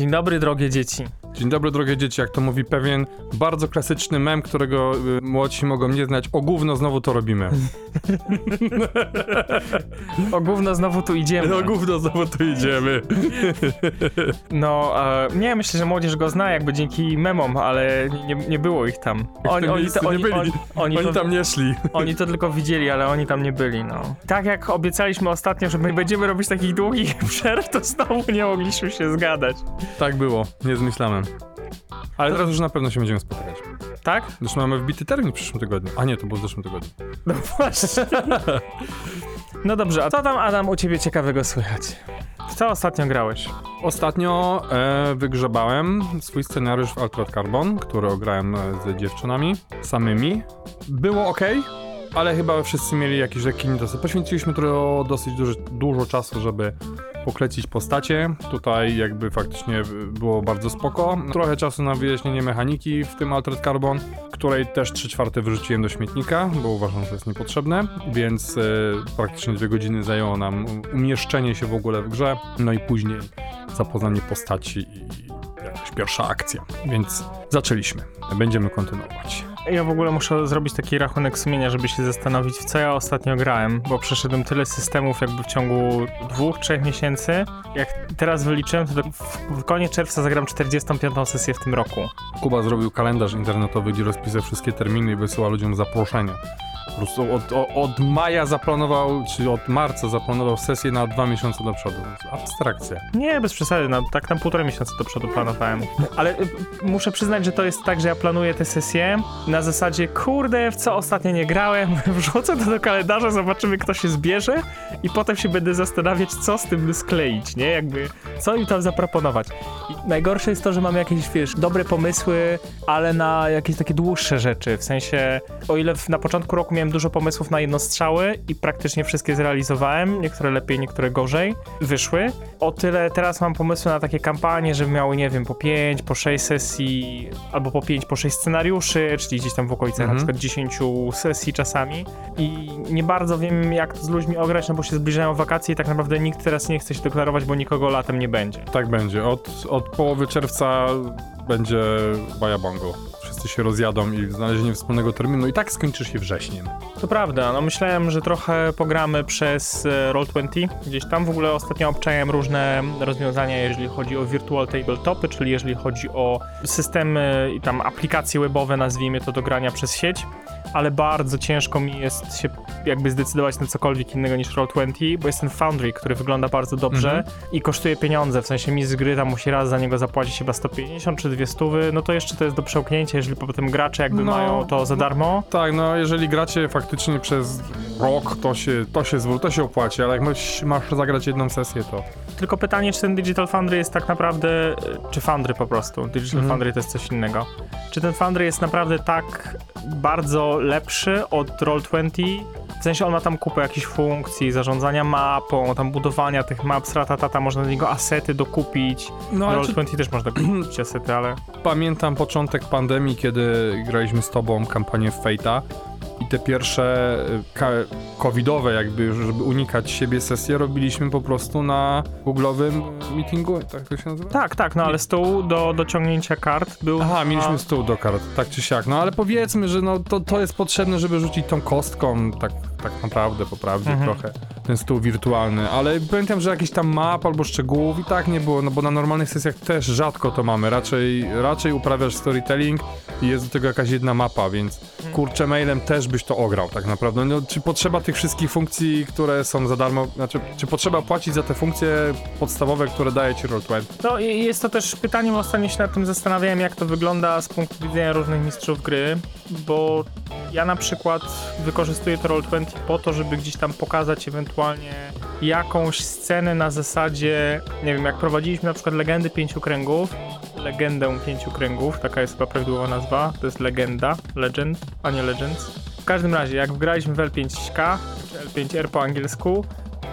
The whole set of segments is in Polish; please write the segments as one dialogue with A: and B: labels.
A: Dzień dobry, drogie dzieci.
B: Dzień dobry, drogie dzieci, jak to mówi pewien bardzo klasyczny mem, którego y, młodsi mogą nie znać. O gówno znowu to robimy.
A: O gówno znowu tu idziemy.
B: O gówno znowu tu idziemy.
A: No, e, nie, myślę, że młodzież go zna jakby dzięki memom, ale nie, nie było ich tam.
B: Oni,
A: Oni,
B: oni,
A: oni,
B: nie byli.
A: oni, oni,
B: Oni
A: to,
B: tam nie szli.
A: oni to tylko widzieli, ale oni tam nie byli, no. Tak jak obiecaliśmy ostatnio, że my będziemy robić takich długich przerw, to znowu nie mogliśmy się zgadać.
B: Tak było, nie zmyślałem. Ale teraz już na pewno się będziemy spotykać.
A: Tak?
B: Zresztą mamy wbity termin w przyszłym tygodniu. A nie, to było w zeszłym tygodniu.
A: No właśnie. No dobrze, a co tam Adam u ciebie ciekawego słychać? W co ostatnio grałeś?
B: Ostatnio e, wygrzebałem swój scenariusz w Altered Carbon, który ograłem e, z dziewczynami samymi. Było ok, ale chyba wszyscy mieli jakiś lekki niedosyt. Poświęciliśmy to dosyć dużo, dużo czasu, żeby poklecić postacie. Tutaj jakby faktycznie było bardzo spoko. Trochę czasu na wyjaśnienie mechaniki w tym Altered Carbon, której też 3 czwarte wyrzuciłem do śmietnika, bo uważam, że jest niepotrzebne, więc e, praktycznie dwie godziny zajęło nam umieszczenie się w ogóle w grze, no i później zapoznanie postaci i jakaś pierwsza akcja. Więc zaczęliśmy. Będziemy kontynuować.
A: Ja w ogóle muszę zrobić taki rachunek sumienia, żeby się zastanowić, w co ja ostatnio grałem, bo przeszedłem tyle systemów jakby w ciągu dwóch, trzech miesięcy. Jak teraz wyliczyłem, to w koniec czerwca zagram 45. sesję w tym roku.
B: Kuba zrobił kalendarz internetowy, gdzie rozpisał wszystkie terminy i wysyła ludziom zaproszenia. Po prostu od, od maja zaplanował, czy od marca zaplanował sesję na dwa miesiące do przodu. Abstrakcja.
A: Nie, bez przesady, na, tak na półtora miesiąca do przodu planowałem. Ale y, muszę przyznać, że to jest tak, że ja planuję te sesje na zasadzie, kurde, w co ostatnio nie grałem, wrzucę to do kalendarza, zobaczymy kto się zbierze i potem się będę zastanawiać, co z tym skleić, nie? Jakby, co im tam zaproponować. I najgorsze jest to, że mam jakieś, wiesz, dobre pomysły, ale na jakieś takie dłuższe rzeczy, w sensie, o ile w, na początku roku miałem dużo pomysłów na jednostrzały i praktycznie wszystkie zrealizowałem, niektóre lepiej, niektóre gorzej, wyszły, o tyle teraz mam pomysły na takie kampanie, żeby miały, nie wiem, po 5, po 6 sesji, albo po 5, po 6 scenariuszy, czyli gdzieś tam w okolicach
B: Mhm.
A: na przykład 10 sesji czasami i nie bardzo wiem, jak to z ludźmi ograć, no bo się zbliżają wakacje i tak naprawdę nikt teraz nie chce się deklarować, bo nikogo latem nie będzie.
B: Tak będzie. Od, od połowy czerwca będzie Bajabongo. Wszyscy się rozjadą i znalezienie wspólnego terminu i tak skończy się wrześniem.
A: To prawda, no myślałem, że trochę pogramy przez e, Roll20, gdzieś tam w ogóle ostatnio obczałem różne rozwiązania, jeżeli chodzi o virtual tabletopy, czyli jeżeli chodzi o systemy i tam aplikacje webowe, nazwijmy to, do grania przez sieć, ale bardzo ciężko mi jest się jakby zdecydować na cokolwiek innego niż Roll20, bo jest ten Foundry, który wygląda bardzo dobrze
B: Mhm.
A: i kosztuje pieniądze, w sensie mi z gry tam musi raz za niego zapłacić chyba 150 czy 200, no to jeszcze to jest do przełknięcia, jeżeli potem gracze jakby
B: No,
A: mają to za darmo.
B: Tak, no jeżeli gracie faktycznie przez rok, to się, to się, zwró- to się opłaci, ale jak masz, masz zagrać jedną sesję, to
A: Tylko pytanie, czy ten Digital Foundry jest tak naprawdę, e, czy Foundry po prostu, Digital
B: Mhm.
A: Foundry to jest coś innego. Czy ten Foundry jest naprawdę tak bardzo lepszy od Roll20? W sensie on ma tam kupę jakichś funkcji, zarządzania mapą, tam budowania tych map, ratatata, można do niego asety dokupić.
B: No,
A: No,
B: ale czy-
A: Roll20 też można kupić asety, ale...
B: Pamiętam początek pandemii, kiedy graliśmy z tobą kampanię Fate'a i te pierwsze ka- covidowe jakby, żeby unikać siebie sesje, robiliśmy po prostu na googlowym meetingu, tak to się nazywa?
A: Tak, tak, no ale stół do dociągnięcia kart był...
B: Aha, mieliśmy stół do kart, tak czy siak, no ale powiedzmy, że no to, to jest potrzebne, żeby rzucić tą kostką, tak, tak naprawdę, po prawdzie
A: Mhm.
B: trochę, ten stół wirtualny, ale pamiętam, że jakiś tam map albo szczegółów i tak nie było, no bo na normalnych sesjach też rzadko to mamy, raczej, raczej uprawiasz storytelling i jest do tego jakaś jedna mapa, więc kurczę mailem też byś to ograł tak naprawdę, no czy potrzeba tych wszystkich funkcji, które są za darmo, znaczy, czy potrzeba płacić za te funkcje podstawowe, które daje ci Roll20?
A: No i jest to też pytanie, bo ostatnio się nad tym zastanawiałem, jak to wygląda z punktu widzenia różnych mistrzów gry, bo ja na przykład wykorzystuję to Roll20 po to, żeby gdzieś tam pokazać ewentualnie jakąś scenę na zasadzie, nie wiem, jak prowadziliśmy na przykład Legendy Pięciu Kręgów, Legendę Pięciu Kręgów, taka jest chyba prawidłowa nazwa, to jest Legenda, Legend, a nie Legends. W każdym razie, jak graliśmy w L5K, czy L5R po angielsku,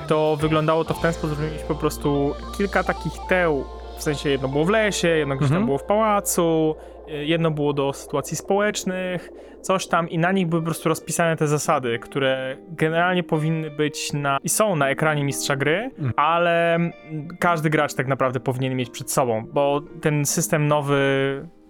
A: to wyglądało to w ten sposób, że mieliśmy po prostu kilka takich teł, w sensie jedno było w lesie, jedno gdzieś tam
B: Mhm.
A: było w pałacu, Jedno było do sytuacji społecznych, coś tam i na nich były po prostu rozpisane te zasady, które generalnie powinny być na i są na ekranie mistrza gry,
B: Mm.
A: ale każdy gracz tak naprawdę powinien mieć przed sobą, bo ten system nowy,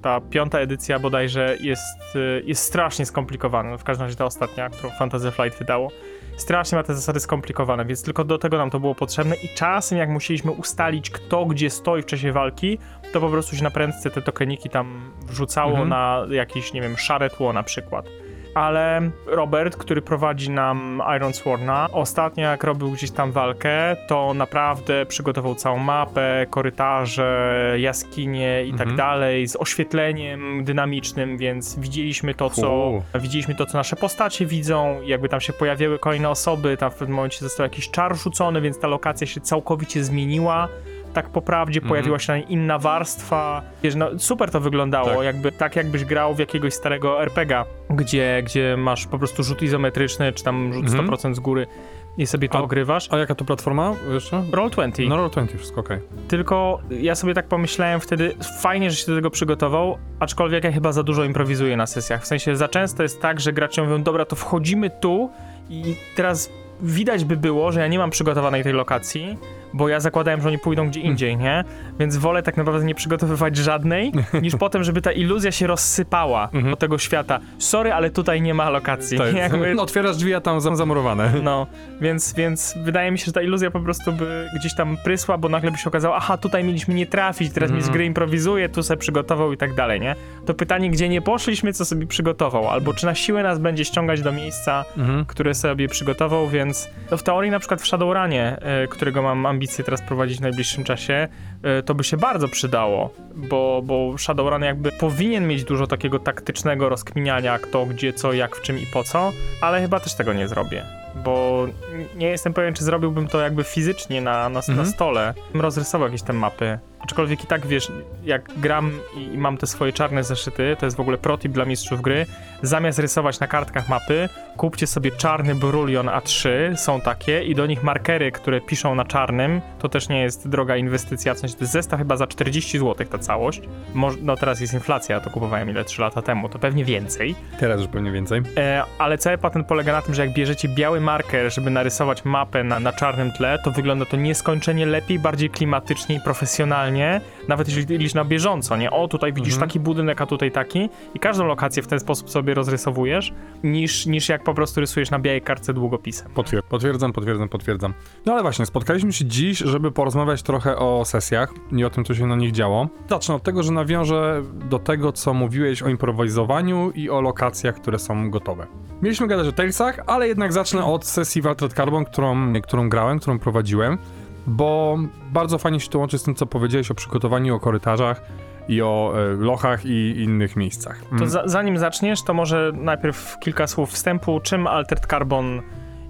A: ta piąta edycja bodajże jest, y, jest strasznie skomplikowany, no w każdym razie ta ostatnia, którą Fantasy Flight wydało. Strasznie ma te zasady skomplikowane, więc tylko do tego nam to było potrzebne i czasem jak musieliśmy ustalić kto gdzie stoi w czasie walki, to po prostu się na prędce te tokeniki tam wrzucało
B: Mhm.
A: na jakieś, nie wiem, szare tło na przykład. Ale Robert, który prowadzi nam Iron Sworna, ostatnio jak robił gdzieś tam walkę, to naprawdę przygotował całą mapę, korytarze, jaskinie i tak
B: Mhm.
A: dalej, z oświetleniem dynamicznym, więc widzieliśmy to, co widzieliśmy to, co nasze postacie widzą, jakby tam się pojawiały kolejne osoby, tam w pewnym momencie został jakiś czar rzucony, więc ta lokacja się całkowicie zmieniła. Tak po prawdzie
B: Mhm.
A: pojawiła się na niej inna warstwa. Wiesz, no, super to wyglądało,
B: Tak.
A: jakby tak jakbyś grał w jakiegoś starego RPGa, gdzie, gdzie masz po prostu rzut izometryczny, czy tam rzut
B: Mhm.
A: 100% z góry i sobie to
B: A-
A: ogrywasz.
B: A jaka to platforma jeszcze?
A: Roll20.
B: No Roll20, wszystko okej.
A: Tylko ja sobie tak pomyślałem wtedy, fajnie, że się do tego przygotował, aczkolwiek ja chyba za dużo improwizuję na sesjach. W sensie za często jest tak, że gracze mówią, dobra, to wchodzimy tu i teraz widać by było, że ja nie mam przygotowanej tej lokacji, bo ja zakładałem, że oni pójdą gdzie indziej, nie? Więc wolę tak naprawdę nie przygotowywać żadnej, niż potem, żeby ta iluzja się rozsypała
B: Mhm.
A: do tego świata. Sorry, ale tutaj nie ma lokacji.
B: Tak.
A: Jakby-
B: No, otwierasz drzwi, a tam zam- zamurowane.
A: no, więc, więc wydaje mi się, że ta iluzja po prostu by gdzieś tam prysła, bo nagle by się okazało, aha, tutaj mieliśmy nie trafić, teraz mi z
B: Mhm.
A: gry improwizuje, tu sobie przygotował i tak dalej, nie? To pytanie, gdzie nie poszliśmy, co sobie przygotował, albo czy na siłę nas będzie ściągać do miejsca,
B: Mhm.
A: które sobie przygotował, więc no w teorii na przykład w Shadowrunie, e, którego mam ambicje teraz prowadzić w najbliższym czasie, e, to by się bardzo przydało, bo, bo Shadowrun jakby powinien mieć dużo takiego taktycznego rozkminiania, kto, gdzie, co, jak, w czym i po co, ale chyba też tego nie zrobię. Bo nie jestem pewien, czy zrobiłbym to jakby fizycznie na, na, na
B: Mhm.
A: stole. Bym Rozrysował jakieś te mapy. Aczkolwiek i tak wiesz, jak gram i, mam te swoje czarne zeszyty, to jest w ogóle protip dla mistrzów gry. Zamiast rysować na kartkach mapy, kupcie sobie czarny brulion A3, są takie, i do nich markery, które piszą na czarnym. To też nie jest droga inwestycja, w sensie to jest zestaw chyba za 40 zł ta całość. Moż, no teraz jest inflacja, ja to kupowałem ile 3 lata temu, to pewnie więcej.
B: Teraz już pewnie więcej.
A: E, ale cały patent polega na tym, że jak bierzecie biały marker, żeby narysować mapę na, na czarnym tle, to wygląda to nieskończenie lepiej, bardziej klimatycznie i profesjonalnie, nawet jeżeli liczysz na bieżąco, nie? O, tutaj widzisz
B: Mhm.
A: taki budynek, a tutaj taki i każdą lokację w ten sposób sobie rozrysowujesz, niż, niż jak po prostu rysujesz na białej kartce długopisem.
B: Potwier- potwierdzam, potwierdzam, potwierdzam. No ale właśnie, spotkaliśmy się dziś, żeby porozmawiać trochę o sesjach i o tym, co się na nich działo. Zacznę od tego, że nawiążę do tego, co mówiłeś o improwizowaniu i o lokacjach, które są gotowe. Mieliśmy gadać o Talesach, ale jednak zacznę od sesji w Altered Carbon, którą, którą grałem, którą prowadziłem, bo bardzo fajnie się to łączy z tym, co powiedziałeś o przygotowaniu, o korytarzach i o e, lochach i innych miejscach.
A: To
B: Mm.
A: za, zanim zaczniesz, to może najpierw kilka słów wstępu, czym Altered Carbon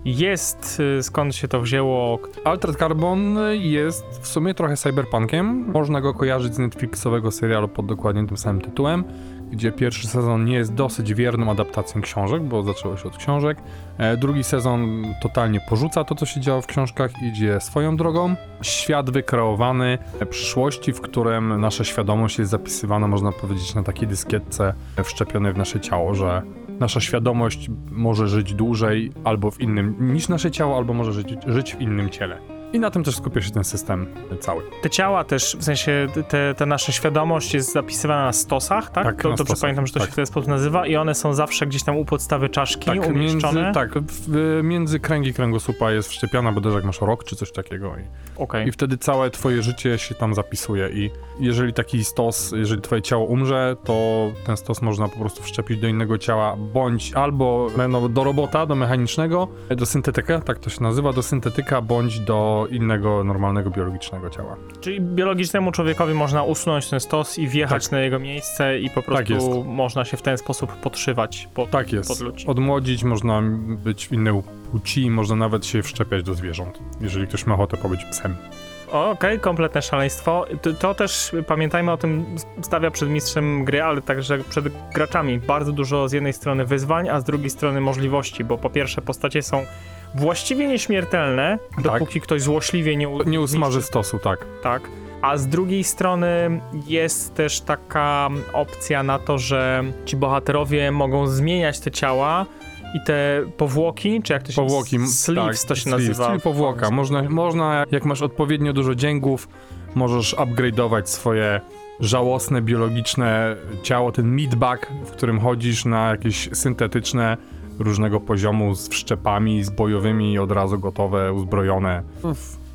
A: jest, y, skąd się to wzięło,
B: Altered Carbon jest w sumie trochę cyberpunkiem. Można go kojarzyć z Netflixowego serialu pod dokładnie tym samym tytułem, gdzie pierwszy sezon nie jest dosyć wierną adaptacją książek, bo zaczęło się od książek. E, drugi sezon totalnie porzuca to, co się działo w książkach, idzie swoją drogą. Świat wykreowany e, przyszłości, w którym nasza świadomość jest zapisywana, można powiedzieć, na takiej dyskietce e, wszczepionej w nasze ciało, że nasza świadomość może żyć dłużej albo w innym niż nasze ciało, albo może żyć, żyć w innym ciele. I na tym też skupia się ten system cały.
A: te ciała też, w sensie te, ta nasza świadomość jest zapisywana na stosach, tak?
B: Tak,
A: to,
B: na
A: dobrze
B: stosach,
A: pamiętam, że to
B: tak.
A: się w ten sposób nazywa i one są zawsze gdzieś tam u podstawy czaszki
B: Tak, między,
A: umieszczone.
B: tak w, między kręgi kręgosłupa jest wszczepiana, bo też jak masz rok czy coś takiego. I,
A: Okej.
B: I wtedy całe twoje życie się tam zapisuje i jeżeli taki stos, jeżeli twoje ciało umrze, to ten stos można po prostu wszczepić do innego ciała, bądź albo no, do robota, do mechanicznego, do syntetyka, tak to się nazywa, do syntetyka, bądź do innego, normalnego, biologicznego ciała.
A: Czyli biologicznemu człowiekowi można usunąć ten stos i wjechać
B: Tak.
A: na jego miejsce i po
B: Tak
A: prostu można się w ten sposób podszywać pod,
B: Tak jest.
A: pod ludzi.
B: Odmłodzić, można być w innej płci, można nawet się wszczepiać do zwierząt, jeżeli ktoś ma ochotę pobyć psem.
A: Okej, kompletne szaleństwo. To, to też pamiętajmy o tym, stawia przed mistrzem gry, ale także przed graczami bardzo dużo z jednej strony wyzwań, a z drugiej strony możliwości, bo po pierwsze postacie są właściwie nieśmiertelne, dopóki ktoś złośliwie nie, u-
B: Nie usmaży stosu, tak.
A: Tak. A z drugiej strony jest też taka opcja na to, że ci bohaterowie mogą zmieniać te ciała i te powłoki, czy jak to się
B: Powłoki,
A: Sleeves
B: tak,
A: to się
B: sleeves,
A: nazywa.
B: Czyli powłoka. Można, można, jak masz odpowiednio dużo dzięgów, możesz upgrade'ować swoje żałosne, biologiczne ciało, ten meatbag, w którym chodzisz na jakieś syntetyczne różnego poziomu z wszczepami, z bojowymi od razu gotowe, uzbrojone.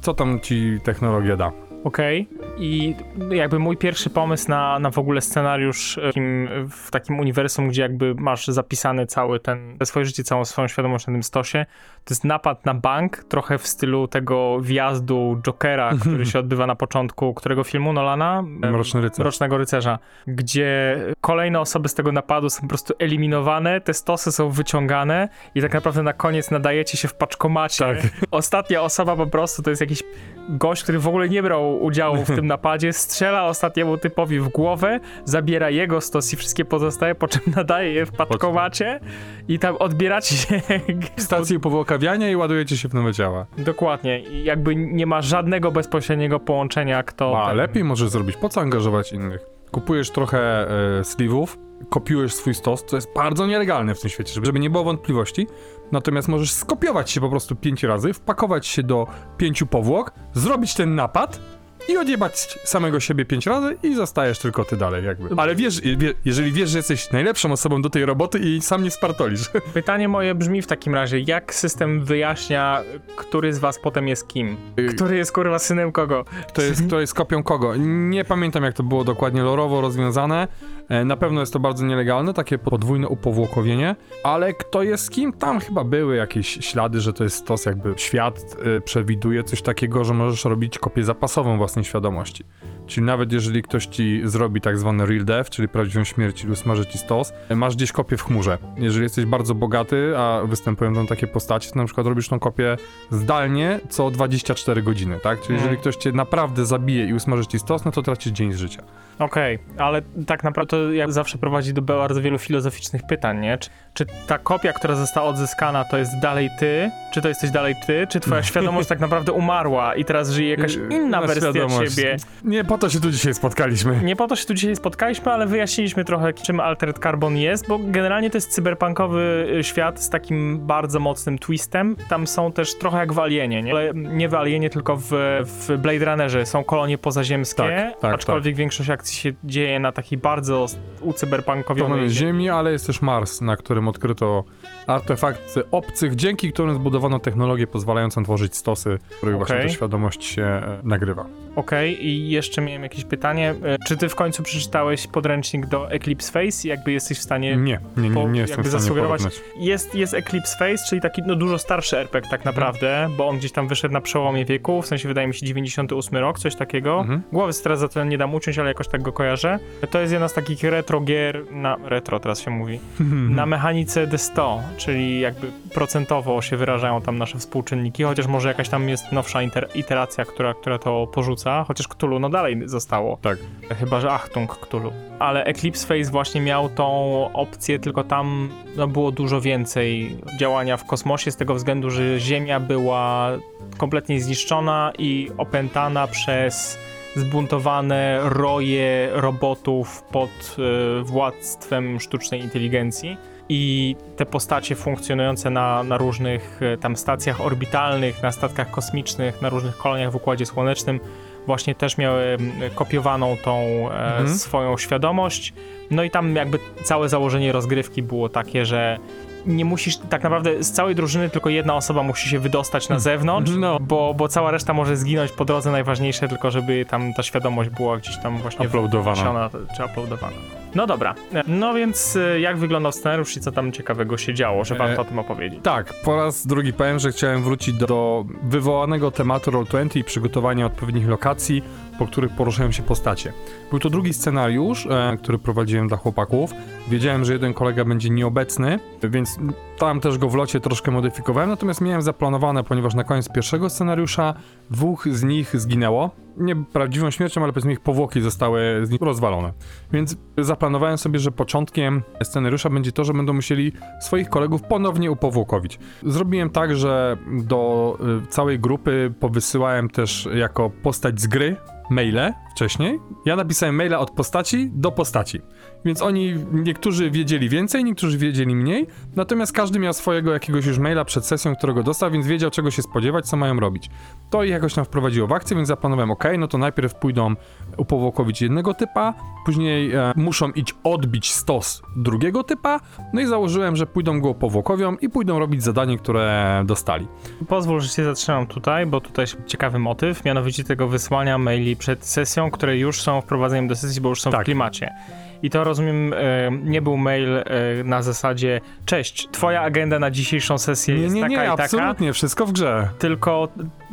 B: Co tam ci technologia da?
A: Okej. I jakby mój pierwszy pomysł na, na w ogóle scenariusz e, takim, w takim uniwersum, gdzie jakby masz zapisany cały ten, swoje życie, całą swoją świadomość na tym stosie, to jest napad na bank, trochę w stylu tego wjazdu Jokera, który się odbywa na początku którego filmu Nolana? E,
B: Mroczny rycerz.
A: Mrocznego Rycerza, gdzie kolejne osoby z tego napadu są po prostu eliminowane, te stosy są wyciągane i tak naprawdę na koniec nadajecie się w paczkomacie.
B: Tak.
A: Ostatnia osoba po prostu to jest jakiś gość, który w ogóle nie brał udziału w tym napadzie, strzela ostatniemu typowi w głowę, zabiera jego stos i wszystkie pozostałe, po czym nadaje je w paczkomacie i tam odbieracie się
B: W stacji powłokawiania i ładujecie się w nowe ciała.
A: dokładnie i jakby nie ma żadnego bezpośredniego połączenia, kto...
B: A
A: ten-
B: lepiej możesz zrobić, po co angażować innych? Kupujesz trochę e, sleeve'ów, kopiujesz swój stos, co jest bardzo nielegalne w tym świecie, żeby, żeby nie było wątpliwości. Natomiast możesz skopiować się po prostu pięć razy, wpakować się do pięciu powłok, zrobić ten napad i odjebać samego siebie pięć razy i zostajesz tylko ty dalej jakby. Ale wiesz, wie, jeżeli wiesz, że jesteś najlepszą osobą do tej roboty i sam nie spartolisz.
A: Pytanie moje brzmi w takim razie, jak system wyjaśnia, który z was potem jest kim? Który jest kurwa synem kogo?
B: To jest, to jest kopią kogo? Nie pamiętam, jak to było dokładnie lorowo rozwiązane. E, Na pewno jest to bardzo nielegalne, takie podwójne upowłokowienie, ale kto jest kim? Tam chyba były jakieś ślady, że to jest stos, jakby świat e, przewiduje coś takiego, że możesz robić kopię zapasową własnej świadomości. Czyli nawet jeżeli ktoś ci zrobi tak zwany real death, czyli prawdziwą śmierć lub smaży ci stos, masz gdzieś kopię w chmurze. Jeżeli jesteś bardzo bogaty, a występują tam takie postacie, to na przykład robisz tą kopię zdalnie co 24 godziny, tak? Czyli
A: Mhm.
B: jeżeli ktoś cię naprawdę zabije i usmaży ci stos, no to tracisz dzień z życia.
A: Okej, ale tak naprawdę to jak zawsze prowadzi do bardzo wielu filozoficznych pytań, nie? Czy, czy ta kopia, która została odzyskana, to jest dalej ty? Czy to jesteś dalej ty? Czy twoja świadomość tak naprawdę umarła i teraz żyje jakaś
B: Yy,
A: inna
B: na
A: wersja
B: świadomość.
A: ciebie?
B: Nie po to się tu dzisiaj spotkaliśmy.
A: Nie po to się tu dzisiaj spotkaliśmy, ale wyjaśniliśmy trochę, czym Altered Carbon jest, bo generalnie to jest cyberpunkowy y, świat z takim bardzo mocnym twistem. Tam są też trochę jak w Alienie, nie? Ale nie w Alienie, tylko w, w Blade Runnerze są kolonie pozaziemskie,
B: Tak, tak,
A: aczkolwiek większość akcji się dzieje na takiej bardzo
B: To
A: ucyberpunkowionej
B: mamy
A: ziemi.
B: Ziemi, ale jest też Mars, na którym odkryto artefakty obcych, dzięki którym zbudowano technologię pozwalającą tworzyć stosy, w których właśnie
A: Okej.
B: ta świadomość się e, nagrywa.
A: Okej, i jeszcze miałem jakieś pytanie. E, Czy ty w końcu przeczytałeś podręcznik do Eclipse Face i jakby jesteś w stanie
B: Nie, nie, nie, nie jestem
A: jakby
B: w stanie
A: zasugerować-. Jest, jest Eclipse Face, czyli taki no, dużo starszy RPG tak naprawdę, bo on gdzieś tam wyszedł na przełomie wieku, w sensie wydaje mi się 98 rok, coś takiego.
B: Mhm.
A: Głowy teraz za to nie dam uciąć, ale jakoś tak go kojarzę. To jest jedna z takich retro gier, na retro teraz się mówi, na mechanice D100, czyli jakby procentowo się wyrażają tam nasze współczynniki, chociaż może jakaś tam jest nowsza iteracja, która, która to porzuca, chociaż Cthulhu no dalej zostało.
B: Tak.
A: Chyba, że Achtung Cthulhu. Ale Eclipse Face właśnie miał tą opcję, tylko tam no, było dużo więcej działania w kosmosie z tego względu, że Ziemia była kompletnie zniszczona i opętana przez zbuntowane roje robotów pod e, władztwem sztucznej inteligencji. I te postacie funkcjonujące na, na różnych e, tam stacjach orbitalnych, na statkach kosmicznych, na różnych koloniach w Układzie Słonecznym, właśnie też miały kopiowaną tą e,
B: Mhm.
A: swoją świadomość. No i tam jakby całe założenie rozgrywki było takie, że nie musisz, tak naprawdę z całej drużyny tylko jedna osoba musi się wydostać na zewnątrz,
B: No.
A: bo, bo cała reszta może zginąć po drodze, najważniejsze tylko, żeby tam ta świadomość była gdzieś tam właśnie
B: Uploadowana.
A: czy uploadowana. No dobra, no więc e, jak wyglądał scenariusz i co tam ciekawego się działo, że warto
B: E,
A: o tym opowiedzieć?
B: Tak, po raz drugi powiem, że chciałem wrócić do, do wywołanego tematu Roll20 i przygotowania odpowiednich lokacji, po których poruszają się postacie. Był to drugi scenariusz, e, który prowadziłem dla chłopaków. Wiedziałem, że jeden kolega będzie nieobecny, więc tam też go w locie troszkę modyfikowałem, natomiast miałem zaplanowane, ponieważ na koniec pierwszego scenariusza dwóch z nich zginęło. Nie prawdziwą śmiercią, ale powiedzmy ich powłoki zostały z nich rozwalone. Więc zaplanowałem sobie, że początkiem scenariusza będzie to, że będą musieli swoich kolegów ponownie upowłokowić. Zrobiłem tak, że do y, całej grupy powysyłałem też jako postać z gry maile wcześniej. Ja napisałem maila od postaci do postaci. Więc oni, niektórzy wiedzieli więcej, niektórzy wiedzieli mniej, natomiast każdy miał swojego jakiegoś już maila przed sesją, którego dostał, więc wiedział czego się spodziewać, co mają robić. To ich jakoś tam wprowadziło w akcję, więc zaplanowałem, ok, no to najpierw pójdą upowłokowić jednego typa, później e, muszą iść odbić stos drugiego typa, no i założyłem, że pójdą go upowłokowią i pójdą robić zadanie, które dostali.
A: Pozwól, że się zatrzymam tutaj, bo tutaj jest ciekawy motyw, mianowicie tego wysłania maili przed sesją, które już są wprowadzeniem do sesji, bo już są
B: Tak.
A: w klimacie. I to rozumiem, e, nie był mail e, na zasadzie cześć, twoja agenda na dzisiejszą sesję
B: Nie,
A: jest
B: nie,
A: taka
B: nie,
A: i taka,
B: absolutnie, wszystko w grze.
A: tylko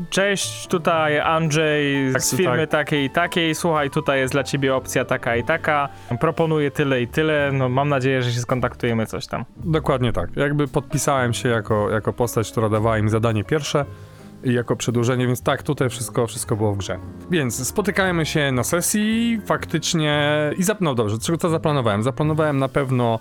A: cześć, tutaj Andrzej
B: Tak,
A: z firmy
B: tak.
A: takiej i takiej, słuchaj, tutaj jest dla ciebie opcja taka i taka, proponuję tyle i tyle, no mam nadzieję, że się skontaktujemy, coś tam.
B: Dokładnie tak. Jakby podpisałem się jako, jako postać, która dawała im zadanie pierwsze jako przedłużenie, więc tak, tutaj wszystko, wszystko było w grze. Więc spotykajmy się na sesji, faktycznie i zap... no dobrze, co, zaplanowałem? Zaplanowałem na pewno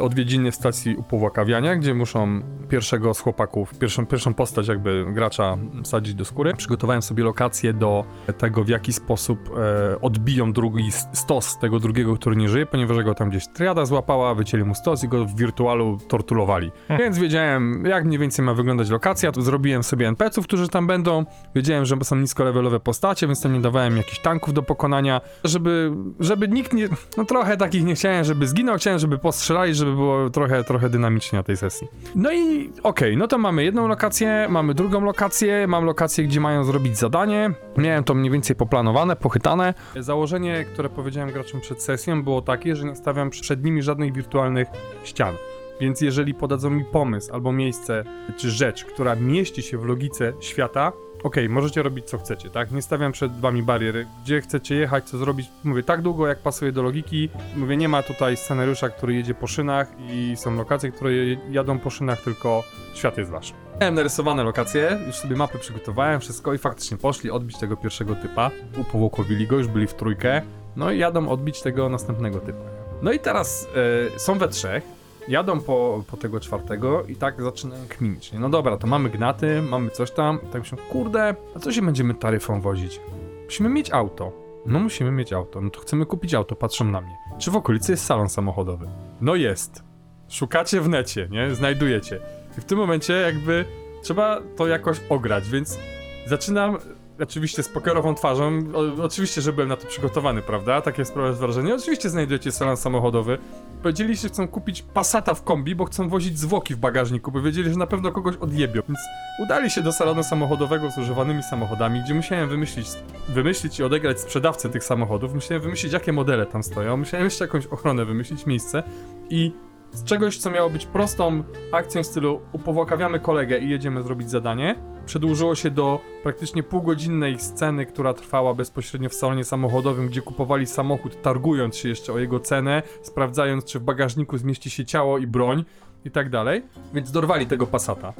B: odwiedziny w stacji upowłakawiania, gdzie muszą pierwszego z chłopaków, pierwszą, pierwszą postać jakby gracza sadzić do skóry. Przygotowałem sobie lokację do tego, w jaki sposób e, odbiją drugi stos tego drugiego, który nie żyje, ponieważ go tam gdzieś triada złapała, wycięli mu stos i go w wirtualu torturowali. Więc wiedziałem, jak mniej więcej ma wyglądać lokacja, to zrobiłem sobie NPC-ów, którzy tam będą. Wiedziałem, że są niskolevelowe postacie, więc tam nie dawałem jakichś tanków do pokonania, żeby, żeby nikt nie... No trochę takich nie chciałem, żeby zginął, chciałem, żeby postrzelali, żeby było trochę, trochę dynamicznie na tej sesji. No i okej, no to mamy jedną lokację, mamy drugą lokację, mam lokację, gdzie mają zrobić zadanie. Miałem to mniej więcej poplanowane, pochytane. Założenie, które powiedziałem graczom przed sesją, było takie, że nie stawiam przed nimi żadnych wirtualnych ścian. Więc jeżeli podadzą mi pomysł albo miejsce czy rzecz, która mieści się w logice świata, okej, możecie robić co chcecie, tak? Nie stawiam przed wami bariery. Gdzie chcecie jechać, co zrobić, mówię tak długo, jak pasuje do logiki. Mówię, nie ma tutaj scenariusza, który jedzie po szynach i są lokacje, które jadą po szynach, tylko świat jest wasz. Miałem narysowane lokacje, już sobie mapy przygotowałem, wszystko i faktycznie poszli odbić tego pierwszego typa, upowłokowili go, już byli w trójkę, no i jadą odbić tego następnego typa. No i teraz e, są we trzech, jadą po, po tego czwartego i tak zaczynają kminić. No dobra, to mamy gnaty, mamy coś tam. I tak myślę, kurde, a co się będziemy taryfą wozić? Musimy mieć auto. No musimy mieć auto. No to chcemy kupić auto, patrzą na mnie. Czy w okolicy jest salon samochodowy? No jest. Szukacie w necie, nie? Znajdujecie. I w tym momencie jakby trzeba to jakoś ograć, więc zaczynam oczywiście z pokerową twarzą. O, oczywiście, że byłem na to przygotowany, prawda? Takie sprawia wrażenie. Oczywiście znajdujecie salon samochodowy. Powiedzieli, że chcą kupić Passata w kombi, bo chcą wozić zwłoki w bagażniku, bo wiedzieli, że na pewno kogoś odjebią. Więc udali się do salonu samochodowego z używanymi samochodami, gdzie musiałem wymyślić, wymyślić i odegrać sprzedawcę tych samochodów. Musiałem wymyślić, jakie modele tam stoją. Musiałem jeszcze jakąś ochronę wymyślić, miejsce. I z czegoś, co miało być prostą akcją w stylu upowłakawiamy kolegę i jedziemy zrobić zadanie, przedłużyło się do praktycznie półgodzinnej sceny, która trwała bezpośrednio w salonie samochodowym, gdzie kupowali samochód, targując się jeszcze o jego cenę, sprawdzając, czy w bagażniku zmieści się ciało i broń i tak dalej. Więc dorwali tego Passata.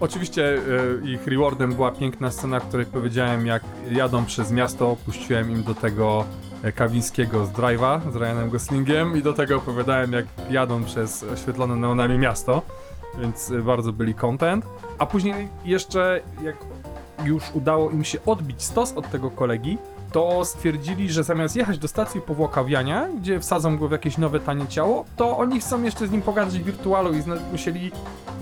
B: Oczywiście e, ich rewardem była piękna scena, w której powiedziałem, jak jadą przez miasto, puściłem im do tego e, Kawińskiego z Drive'a z Ryanem Goslingiem i do tego opowiadałem, jak jadą przez oświetlone neonami miasto, więc e, bardzo byli content. A później jeszcze, jak już udało im się odbić stos od tego kolegi, to stwierdzili, że zamiast jechać do stacji powłokawiania, gdzie wsadzą go w jakieś nowe tanie ciało, to oni chcą jeszcze z nim pogadać w wirtualu i musieli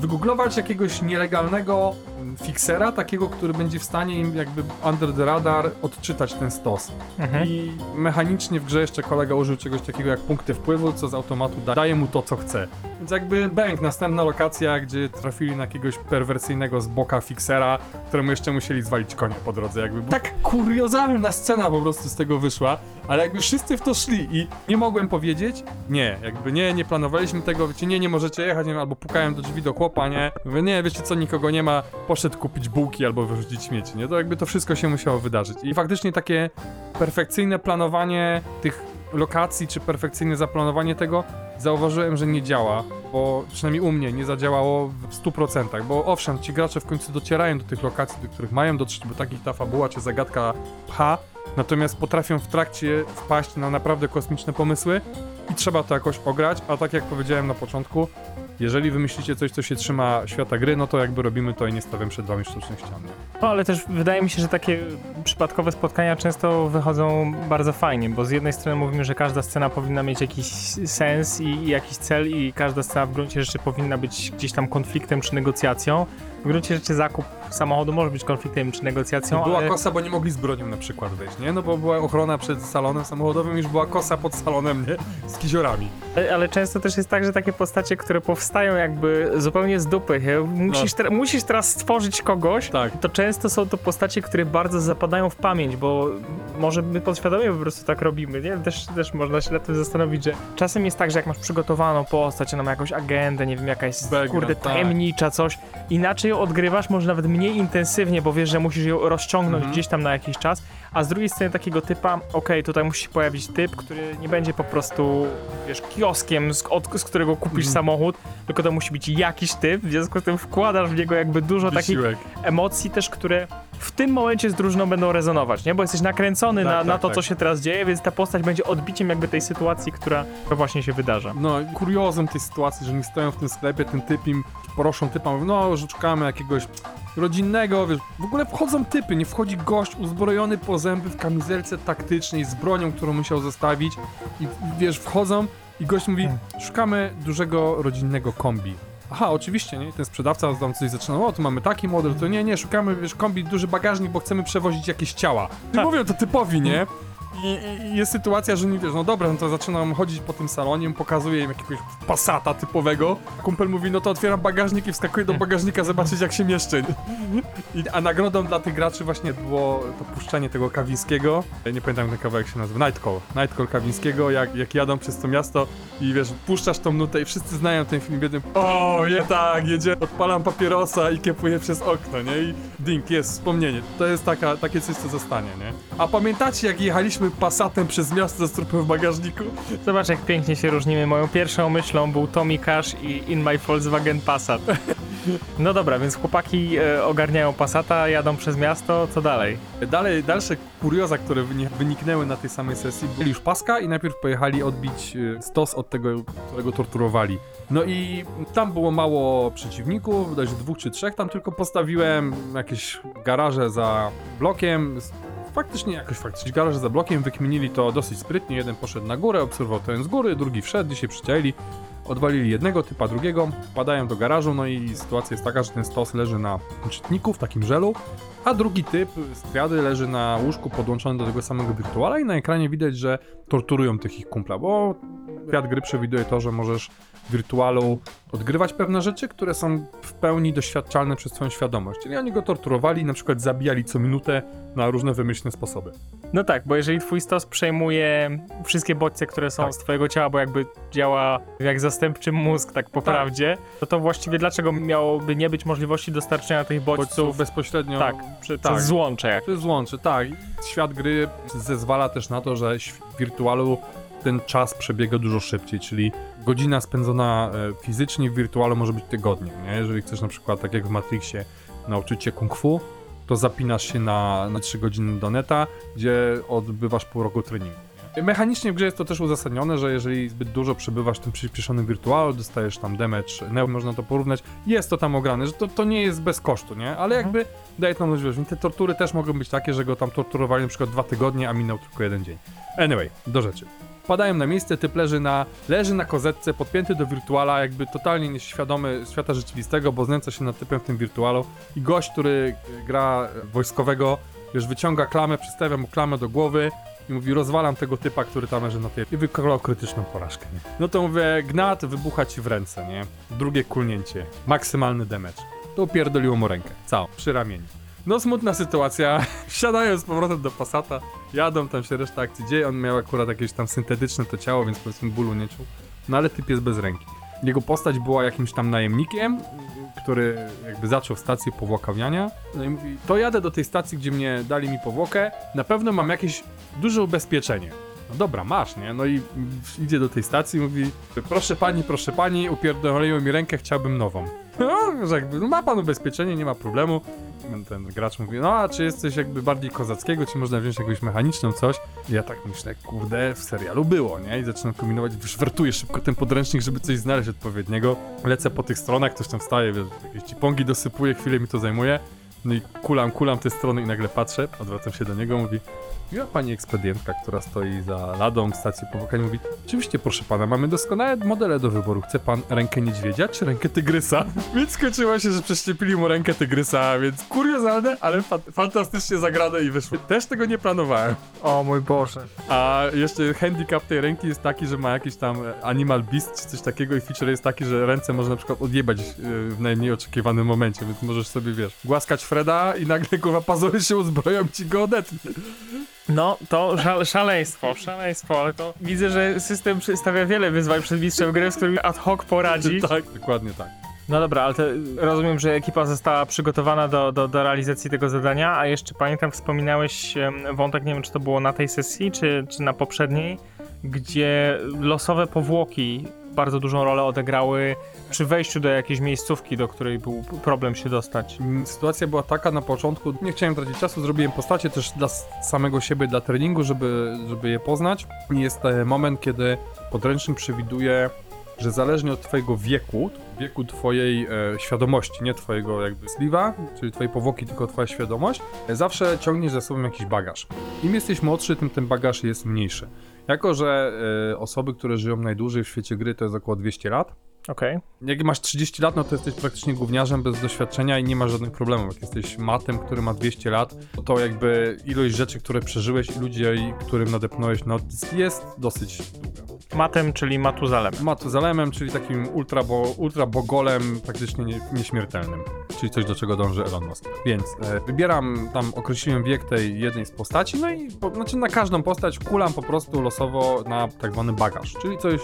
B: wygooglować jakiegoś nielegalnego mm, fixera, takiego, który będzie w stanie im jakby under the radar odczytać ten stos.
A: Mhm.
B: I mechanicznie w grze jeszcze kolega użył czegoś takiego jak punkty wpływu, co z automatu da daje mu to, co chce. Więc jakby bęk, następna lokacja, gdzie trafili na jakiegoś perwersyjnego z boka fixera, któremu jeszcze musieli zwalić konia po drodze. Jakby tak kuriozalna scena po prostu z tego wyszła, ale jakby wszyscy w to szli i nie mogłem powiedzieć, nie, jakby nie, nie planowaliśmy tego, wiecie, nie, nie możecie jechać, nie, albo pukałem do drzwi do chłopa, nie, mówię, nie, wiecie co, nikogo nie ma, poszedł kupić bułki albo wyrzucić śmieci, nie, to jakby to wszystko się musiało wydarzyć. I faktycznie takie perfekcyjne planowanie tych lokacji, czy perfekcyjne zaplanowanie tego, zauważyłem, że nie działa, bo przynajmniej u mnie nie zadziałało w 100%, bo owszem, ci gracze w końcu docierają do tych lokacji, do których mają dotrzeć, bo takich ta fabuła czy zagadka pcha, natomiast potrafią w trakcie wpaść na naprawdę kosmiczne pomysły i trzeba to jakoś ograć, a tak jak powiedziałem na początku, jeżeli wymyślicie coś, co się trzyma świata gry, no to jakby robimy to i nie stawiam przed wami sztucznych ścian.
A: No ale też wydaje mi się, że takie przypadkowe spotkania często wychodzą bardzo fajnie, bo z jednej strony mówimy, że każda scena powinna mieć jakiś sens i, i jakiś cel i każda scena w gruncie rzeczy powinna być gdzieś tam konfliktem czy negocjacją. W gruncie rzeczy zakup samochodu może być konfliktem czy negocjacją,
B: Była
A: ale...
B: kosa, bo nie mogli z bronią na przykład wejść, nie? No bo była ochrona przed salonem samochodowym, już była kosa pod salonem, nie? Z kiziorami.
A: Ale- Ale często też jest tak, że takie postacie, które powstają jakby zupełnie z dupy, musisz, te, musisz teraz stworzyć kogoś,
B: Tak.
A: to często są to postacie, które bardzo zapadają w pamięć, bo może my podświadomie po prostu tak robimy, nie? Też, też można się nad tym zastanowić, że czasem jest tak, że jak masz przygotowaną postać, ona ma jakąś agendę, nie wiem, jakaś
B: Background,
A: kurde
B: tak.
A: tajemnicza, coś, inaczej ją odgrywasz, może nawet mniej intensywnie, bo wiesz, że musisz ją rozciągnąć
B: Mhm.
A: gdzieś tam na jakiś czas, a z drugiej strony takiego typa, okej, tutaj musi się pojawić typ, który nie będzie po prostu, wiesz, kioskiem, z, od, z którego kupisz
B: Mhm.
A: samochód, tylko to musi być jakiś typ, w związku z tym wkładasz w niego jakby dużo takich
B: Wysiłek.
A: emocji też, które w tym momencie z drużyną będą rezonować, nie? Bo jesteś nakręcony
B: Tak,
A: na,
B: tak,
A: na to,
B: tak.
A: co się teraz dzieje, więc ta postać będzie odbiciem jakby tej sytuacji, która właśnie się wydarza.
B: No, kuriozem tej sytuacji, że oni stoją w tym sklepie, ten typ im proszą typa, mówią, no, że szukamy jakiegoś rodzinnego, wiesz, w ogóle wchodzą typy, nie wchodzi gość uzbrojony po zęby w kamizelce taktycznej z bronią, którą musiał zostawić i wiesz, wchodzą i gość mówi, szukamy dużego rodzinnego kombi. Aha, oczywiście, nie? Ten sprzedawca tam coś zaczyna, o, tu mamy taki model, to nie, nie, szukamy, wiesz, kombi, duży bagażnik, bo chcemy przewozić jakieś ciała. I
A: Tak.
B: mówią to typowi, nie? I, jest sytuacja, że nie wiesz, no dobra, no to zaczynam chodzić po tym salonie, pokazuję im jakiegoś pasata typowego. Kumpel mówi, no to otwieram bagażnik i wskakuję do bagażnika zobaczyć jak się mieszczę. I, a nagrodą dla tych graczy właśnie było to puszczenie tego Kawińskiego. Nie pamiętam jak ten kawałek się nazywa. Night Call. Night Call Kawińskiego, jak, jak jadą przez to miasto i wiesz, puszczasz tą nutę i wszyscy znają ten film jeden. O, je tak, jedzie. Odpalam papierosa i kiepuję przez okno, nie? I ding, jest wspomnienie. To jest taka, takie coś, co zostanie, nie? A pamiętacie jak jechaliśmy Passatem przez miasto z trupem w bagażniku?
A: Zobacz, jak pięknie się różnimy. Moją pierwszą myślą był Tommy Cash i In My Volkswagen Passat. No dobra, więc chłopaki e, ogarniają Passata, jadą przez miasto, co dalej?
B: Dalej, dalsze kurioza, które wyni- wyniknęły na tej samej sesji, byli już paska i najpierw pojechali odbić e, stos od tego, którego torturowali. No i tam było mało przeciwników, bodajże dwóch czy trzech, tam tylko postawiłem jakieś garaże za blokiem. Faktycznie jakoś faktycznie. Garaże za blokiem, wykminili to dosyć sprytnie, jeden poszedł na górę, obserwował to z góry, drugi wszedł, się przyczaili, odwalili jednego typa, drugiego, wpadają do garażu, no i sytuacja jest taka, że ten stos leży na czytniku w takim żelu, a drugi typ z triady leży na łóżku podłączony do tego samego wirtuala i na ekranie widać, że torturują tych ich kumpla, bo świat gry przewiduje to, że możesz w wirtualu odgrywać pewne rzeczy, które są w pełni doświadczalne przez twoją świadomość. Czyli oni go torturowali, na przykład zabijali co minutę na różne wymyślne sposoby.
A: No tak, bo jeżeli twój stos przejmuje wszystkie bodźce, które są
B: Tak.
A: z twojego ciała, bo jakby działa jak zastępczy mózg, tak po
B: Tak.
A: prawdzie, to to właściwie dlaczego miałoby nie być możliwości dostarczenia tych bodźców
B: Bodźców bezpośrednio...
A: tak, przy,
B: tak.
A: przez złącze.
B: Przez złącze, tak. Świat gry zezwala też na to, że w wirtualu ten czas przebiega dużo szybciej, czyli godzina spędzona e, fizycznie w wirtualu może być tygodniem, nie? Jeżeli chcesz na przykład, tak jak w Matrixie, nauczyć się kung fu, to zapinasz się na, na 3 godziny do neta, gdzie odbywasz pół roku treningu. nie? Mechanicznie w grze jest to też uzasadnione, że jeżeli zbyt dużo przebywasz w tym przyspieszonym wirtualu, dostajesz tam damage, no, można to porównać, jest to tam ograne, że to, to nie jest bez kosztu, nie? Ale jakby daje to możliwość. Te tortury też mogą być takie, że go tam torturowali na przykład dwa tygodnie, a minął tylko jeden dzień. Anyway, do rzeczy. Wpadają na miejsce, typ leży na, leży na kozetce, podpięty do wirtuala, jakby totalnie nieświadomy świata rzeczywistego, bo znęca się nad typem w tym wirtualu. I gość, który e, gra wojskowego, już wyciąga klamę, przystawia mu klamę do głowy i mówi, rozwalam tego typa, który tam leży na tej... I wykonał krytyczną porażkę, nie? No to mówię, gnat wybucha ci w ręce, nie? Drugie kulnięcie, maksymalny damage. To upierdoliło mu rękę, całą, przy ramieniu. No smutna sytuacja, wsiadają z powrotem do Passata, jadą, tam się reszta akcji dzieje, on miał akurat jakieś tam syntetyczne to ciało, więc powiedzmy bólu nie czuł. No ale typ jest bez ręki. Jego postać była jakimś tam najemnikiem, który jakby zaczął stację powłakawiania. No i mówi, to jadę do tej stacji, gdzie mnie dali mi powłokę, na pewno mam jakieś duże ubezpieczenie. No dobra, masz, nie? No i idzie do tej stacji i mówi, proszę pani, proszę pani, upierdoliły mi rękę, chciałbym nową. No, że jakby, no ma pan ubezpieczenie, nie ma problemu. Ten gracz mówi, no a czy jesteś jakby bardziej kozackiego, czy można wziąć jakąś mechaniczną coś? I ja tak myślę, kurde, w serialu było, nie? I zaczynam kombinować, szwertuję szybko ten podręcznik, żeby coś znaleźć odpowiedniego. Lecę po tych stronach, ktoś tam wstaje, wiesz, jakieś cipongi dosypuje, chwilę mi to zajmuje. No i kulam, kulam te strony i nagle patrzę, odwracam się do niego, mówi Miła pani ekspedientka, która stoi za ladą w stacji powokania, mówi Oczywiście, proszę pana, mamy doskonałe modele do wyboru. Chce pan rękę niedźwiedzia czy rękę tygrysa? Więc skończyło się, że przeszczepili mu rękę tygrysa, więc kuriozalne, ale fa fantastycznie zagrane i wyszło. Też tego nie planowałem.
A: O mój Boże.
B: A jeszcze handicap tej ręki jest taki, że ma jakiś tam animal beast czy coś takiego i feature jest taki, że ręce można na przykład odjebać e, w najmniej oczekiwanym momencie, więc możesz sobie, wiesz, głaskać Freda i nagle kurwa pazury się uzbroją i ci go odetnie.
A: No, to szal szaleństwo, szaleństwo, ale to widzę, że system przedstawia wiele wyzwań przed mistrzem gry, z którymi ad hoc poradzi.
B: tak, dokładnie tak.
A: No dobra, ale to rozumiem, że ekipa została przygotowana do, do, do realizacji tego zadania, a jeszcze pamiętam, wspominałeś wątek, nie wiem czy to było na tej sesji, czy, czy na poprzedniej, gdzie losowe powłoki bardzo dużą rolę odegrały przy wejściu do jakiejś miejscówki, do której był problem się dostać.
B: Mm, Sytuacja była taka na początku, nie chciałem tracić czasu, zrobiłem postacie też dla samego siebie, dla treningu, żeby, żeby je poznać. Jest e, moment, kiedy podręcznik przewiduje, że zależnie od twojego wieku, wieku twojej e, świadomości, nie twojego jakby sliwa, czyli twojej powłoki, tylko twoja świadomość, e, zawsze ciągniesz za sobą jakiś bagaż. Im jesteś młodszy, tym ten bagaż jest mniejszy. Jako, że e, osoby, które żyją najdłużej w świecie gry to jest około 200 lat,
A: Okej.
B: jak masz 30 lat, no to jesteś praktycznie gówniarzem bez doświadczenia i nie masz żadnych problemów. Jak jesteś matem, który ma 200 lat, to jakby ilość rzeczy, które przeżyłeś i ludzie, i którym nadepnąłeś, no jest dosyć długa.
A: Matem, czyli Matuzalem.
B: Matuzalemem, czyli takim ultra, bo, ultra bogolem, praktycznie nie, nieśmiertelnym. Czyli coś, do czego dąży Elon Musk. Więc e, wybieram, tam określiłem wiek tej jednej z postaci, no i po, znaczy na każdą postać kulam po prostu losowo na tak zwany bagaż, czyli coś,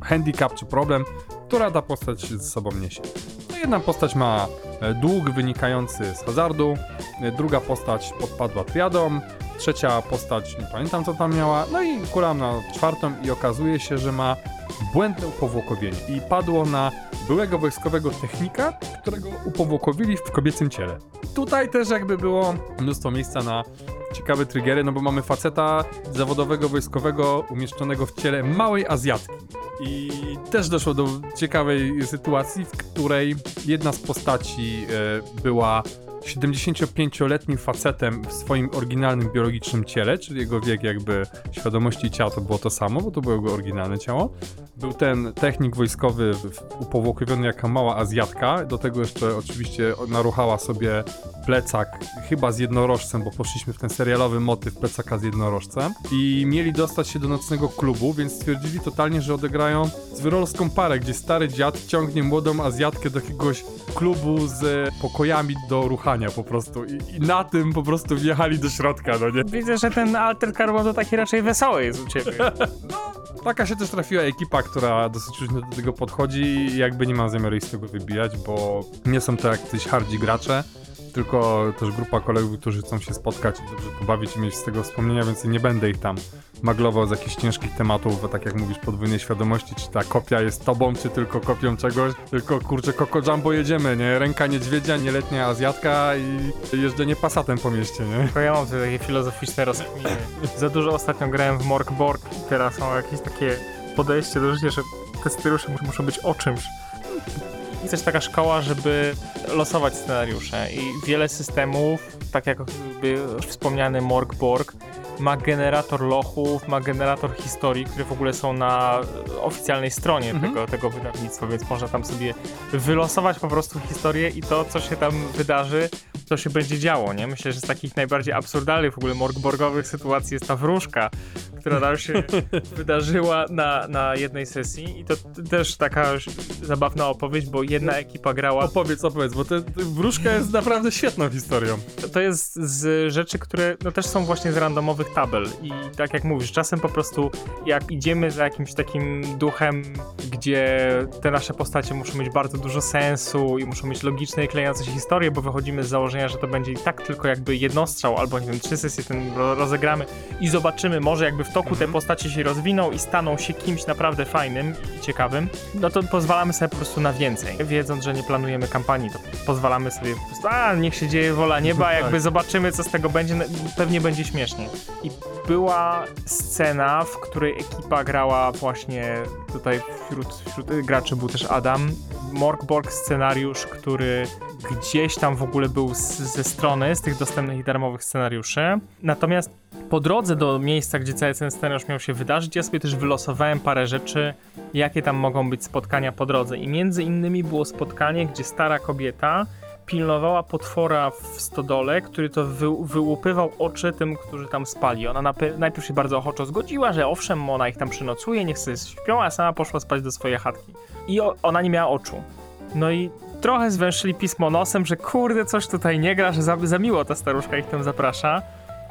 B: handicap czy problem, która ta postać ze sobą niesie. No jedna postać ma e, dług wynikający z hazardu, e, druga postać podpadła triadą, trzecia postać, nie pamiętam co tam miała, no i kulam na czwartą i okazuje się, że ma błędne upowłokowienie i padło na byłego wojskowego technika, którego upowłokowili w kobiecym ciele. Tutaj też jakby było mnóstwo miejsca na ciekawe triggery, no bo mamy faceta zawodowego wojskowego umieszczonego w ciele małej Azjatki. I też doszło do ciekawej sytuacji, w której jedna z postaci e, była 75-letnim facetem w swoim oryginalnym biologicznym ciele, czyli jego wiek jakby świadomości ciała to było to samo, bo to było jego oryginalne ciało. Był ten technik wojskowy upowłokowiony jako mała Azjatka, do tego jeszcze oczywiście naruchała sobie plecak, chyba z jednorożcem, bo poszliśmy w ten serialowy motyw plecaka z jednorożcem i mieli dostać się do nocnego klubu, więc stwierdzili totalnie, że odegrają zwyrolską parę, gdzie stary dziad ciągnie młodą Azjatkę do jakiegoś klubu z pokojami do ruchania po prostu I, i na tym po prostu wjechali do środka, no nie?
A: Widzę, że ten Alter Carbon to taki raczej wesoły jest u ciebie.
B: Taka się też trafiła ekipa, która dosyć różnie do tego podchodzi i jakby nie mam zamiaru ich z tego wybijać, bo nie są to jacyś hardzi gracze, tylko też grupa kolegów, którzy chcą się spotkać i dobrze pobawić i mieć z tego wspomnienia, więc nie będę ich tam maglował z jakichś ciężkich tematów, tak jak mówisz, podwójnej świadomości, czy ta kopia jest tobą, czy tylko kopią czegoś, tylko kurczę, Coco Jumbo jedziemy, nie? Ręka niedźwiedzia, nieletnia Azjatka i jeżdżenie pasatem po mieście, nie?
A: Tylko ja mam tutaj takie filozoficzne rozkminy. Za dużo ostatnio grałem w Mork Borg i teraz są jakieś takie podejście do życia, że te mus- muszą być o czymś. Jest też taka szkoła, żeby losować scenariusze i wiele systemów, tak jak wspomniany Mork Borg, ma generator lochów, ma generator historii, które w ogóle są na oficjalnej stronie
B: Mhm.
A: tego, tego wydawnictwa, więc można tam sobie wylosować po prostu historię i to, co się tam wydarzy, to się będzie działo, nie? Myślę, że z takich najbardziej absurdalnych w ogóle morgborgowych sytuacji jest ta wróżka, która nam się wydarzyła na, na jednej sesji i to też taka zabawna opowieść, bo jedna ekipa grała
B: Opowiedz, opowiedz, bo te, wróżka jest naprawdę świetną historią.
A: to- jest z rzeczy, które no, też są właśnie z randomowych tabel i tak jak mówisz, czasem po prostu jak idziemy za jakimś takim duchem, gdzie te nasze postacie muszą mieć bardzo dużo sensu i muszą mieć logiczne i klejące się historie, bo wychodzimy z założenia, że to będzie i tak tylko jakby jednostrzał, albo nie wiem, trzy sesje ten ro- rozegramy i zobaczymy, może jakby w toku te postacie się rozwiną i staną się kimś naprawdę fajnym i ciekawym, no to pozwalamy sobie po prostu na więcej. Wiedząc, że nie planujemy kampanii, to pozwalamy sobie po prostu, a niech się dzieje wola nieba,
B: Tak.
A: jakby zobaczymy, co z tego będzie, no, pewnie będzie śmiesznie. I była scena, w której ekipa grała właśnie tutaj wśród, wśród graczy był też Adam. Morkborg scenariusz, który gdzieś tam w ogóle był z, ze strony, z tych dostępnych i darmowych scenariuszy. Natomiast po drodze do miejsca, gdzie cały ten scenariusz miał się wydarzyć, ja sobie też wylosowałem parę rzeczy, jakie tam mogą być spotkania po drodze. I między innymi było spotkanie, gdzie stara kobieta pilnowała potwora w stodole, który to wy, wyłupywał oczy tym, którzy tam spali. Ona najpierw się bardzo ochoczo zgodziła, że owszem, ona ich tam przynocuje, niech sobie śpią, a sama poszła spać do swojej chatki. I o- ona nie miała oczu. No i trochę zwęszyli pismo nosem, że kurde, coś tutaj nie gra, że za, za miło ta staruszka ich tam zaprasza.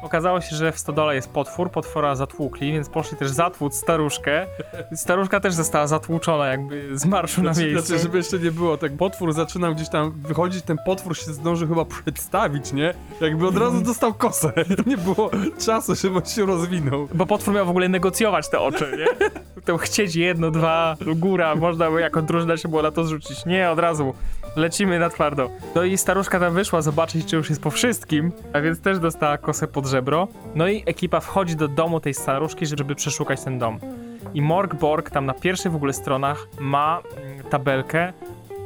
A: Okazało się, że w stodole jest potwór, potwora zatłukli, więc poszli też zatłuc staruszkę. Staruszka też została zatłuczona jakby z marszu na
B: Znaczy,
A: miejscu.
B: znaczy, żeby jeszcze nie było, tak potwór zaczynał gdzieś tam wychodzić, ten potwór się zdążył chyba przedstawić, nie? Jakby od razu dostał kosę. Nie było czasu, żeby on się rozwinął.
A: Bo potwór miał w ogóle negocjować te oczy, nie? To chcieć jedno, dwa, góra, można by jako drużyna się było na to zrzucić. Nie, od razu lecimy na twardo. No i staruszka tam wyszła zobaczyć, czy już jest po wszystkim, a więc też dostała kosę pod żebro. No i ekipa wchodzi do domu tej staruszki, żeby przeszukać ten dom. I Morgborg tam na pierwszych w ogóle stronach ma mm, tabelkę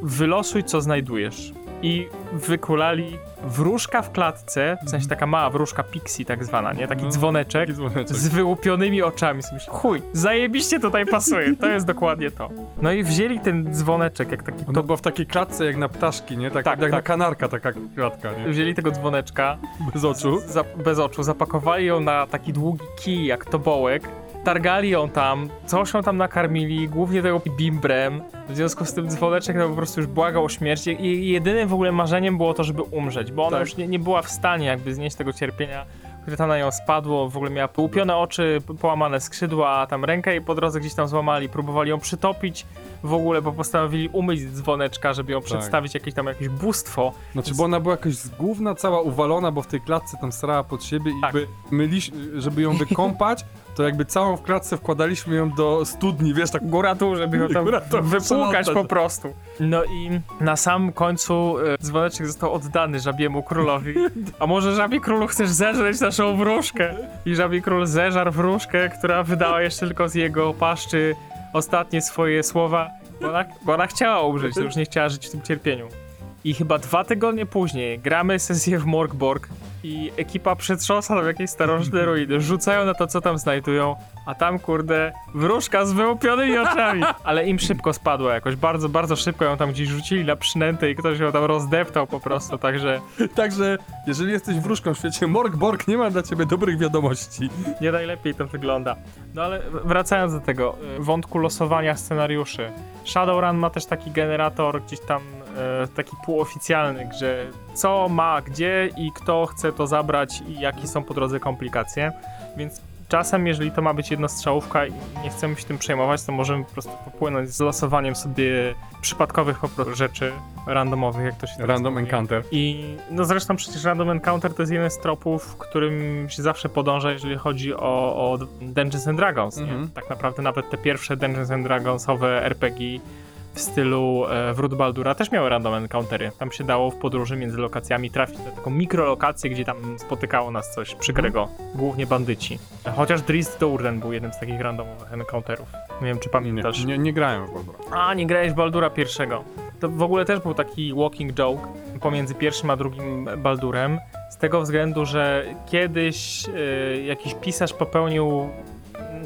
A: wylosuj co znajdujesz. I wykulali wróżka w klatce, w sensie taka mała wróżka pixie tak zwana, nie? Taki
B: No,
A: dzwoneczek
B: dzwoneczek.
A: z wyłupionymi oczami. Myślę, chuj, zajebiście tutaj pasuje, to jest dokładnie to. No i wzięli ten dzwoneczek, jak taki
B: To
A: to,
B: była w takiej klatce jak na ptaszki, nie? Tak,
A: Tak,
B: jak na
A: tak.
B: kanarka taka klatka, nie?
A: wzięli tego dzwoneczka
B: Bez oczu.
A: za, bez oczu, zapakowali ją na taki długi kij, jak tobołek, targali ją tam, coś ją tam nakarmili, głównie tego bimbrem. W związku z tym dzwoneczek no, po prostu już błagał o śmierć i i jedynym w ogóle marzeniem było to, żeby umrzeć, bo ona
B: Tak.
A: już nie, nie była w stanie jakby znieść tego cierpienia, które tam na nią spadło, w ogóle miała połupione oczy, połamane skrzydła, tam rękę jej po drodze gdzieś tam złamali, próbowali ją przytopić w ogóle, bo postanowili umyć dzwoneczka, żeby ją przedstawić jakieś tam jakieś bóstwo.
B: Znaczy, bo ona była jakoś zgłówna, cała uwalona, bo w tej klatce tam srała pod siebie i
A: Tak.
B: myliś, żeby ją wykąpać, to jakby całą w klatce wkładaliśmy ją do studni, wiesz, tak
A: Góra tu, żeby ją tam wypłukać po prostu. No i na sam końcu e, dzwoneczek został oddany żabiemu królowi. A może żabi królu chcesz zeżreć naszą wróżkę? I żabi król zeżarł wróżkę, która wydała jeszcze tylko z jego paszczy ostatnie swoje słowa, bo ona, bo ona chciała umrzeć, to już nie chciała żyć w tym cierpieniu. I chyba dwa tygodnie później gramy sesję w Morgborg i ekipa przetrząsa tam jakieś starożytne ruiny, rzucają na to, co tam znajdują, a tam, kurde, wróżka z wyłupionymi oczami. Ale im szybko spadła jakoś, bardzo, bardzo szybko ją tam gdzieś rzucili na przynętę i ktoś ją tam rozdeptał po prostu, także
B: Także, jeżeli jesteś wróżką w świecie Morgborg, nie ma dla ciebie dobrych wiadomości.
A: nie najlepiej to wygląda. No ale wracając do tego y, wątku losowania scenariuszy. Shadowrun ma też taki generator gdzieś tam taki półoficjalny, że co ma gdzie i kto chce to zabrać i jakie są po drodze komplikacje. Więc czasem, jeżeli to ma być jednostrzałówka i nie chcemy się tym przejmować, to możemy po prostu popłynąć z losowaniem sobie przypadkowych po prostu rzeczy randomowych, jak to się teraz
B: Random
A: mówi.
B: Encounter.
A: I no zresztą przecież Random Encounter to jest jeden z tropów, którym się zawsze podąża, jeżeli chodzi o, o Dungeons and Dragons.
B: Mhm.
A: Nie? Tak naprawdę nawet te pierwsze Dungeons and Dragonsowe RPG w stylu e, Wrót Baldura też miały random encountery. Tam się dało w podróży między lokacjami trafić na taką mikrolokację, gdzie tam spotykało nas coś przykrego, głównie bandyci. Chociaż Drist Dourden był jednym z takich randomowych encounterów. Nie wiem, czy
B: Nie,
A: pamiętasz.
B: nie, nie grałem w Baldura.
A: A, nie grałeś Baldura pierwszego. To w ogóle też był taki walking joke pomiędzy pierwszym a drugim Baldurem. Z tego względu, że kiedyś y, jakiś pisarz popełnił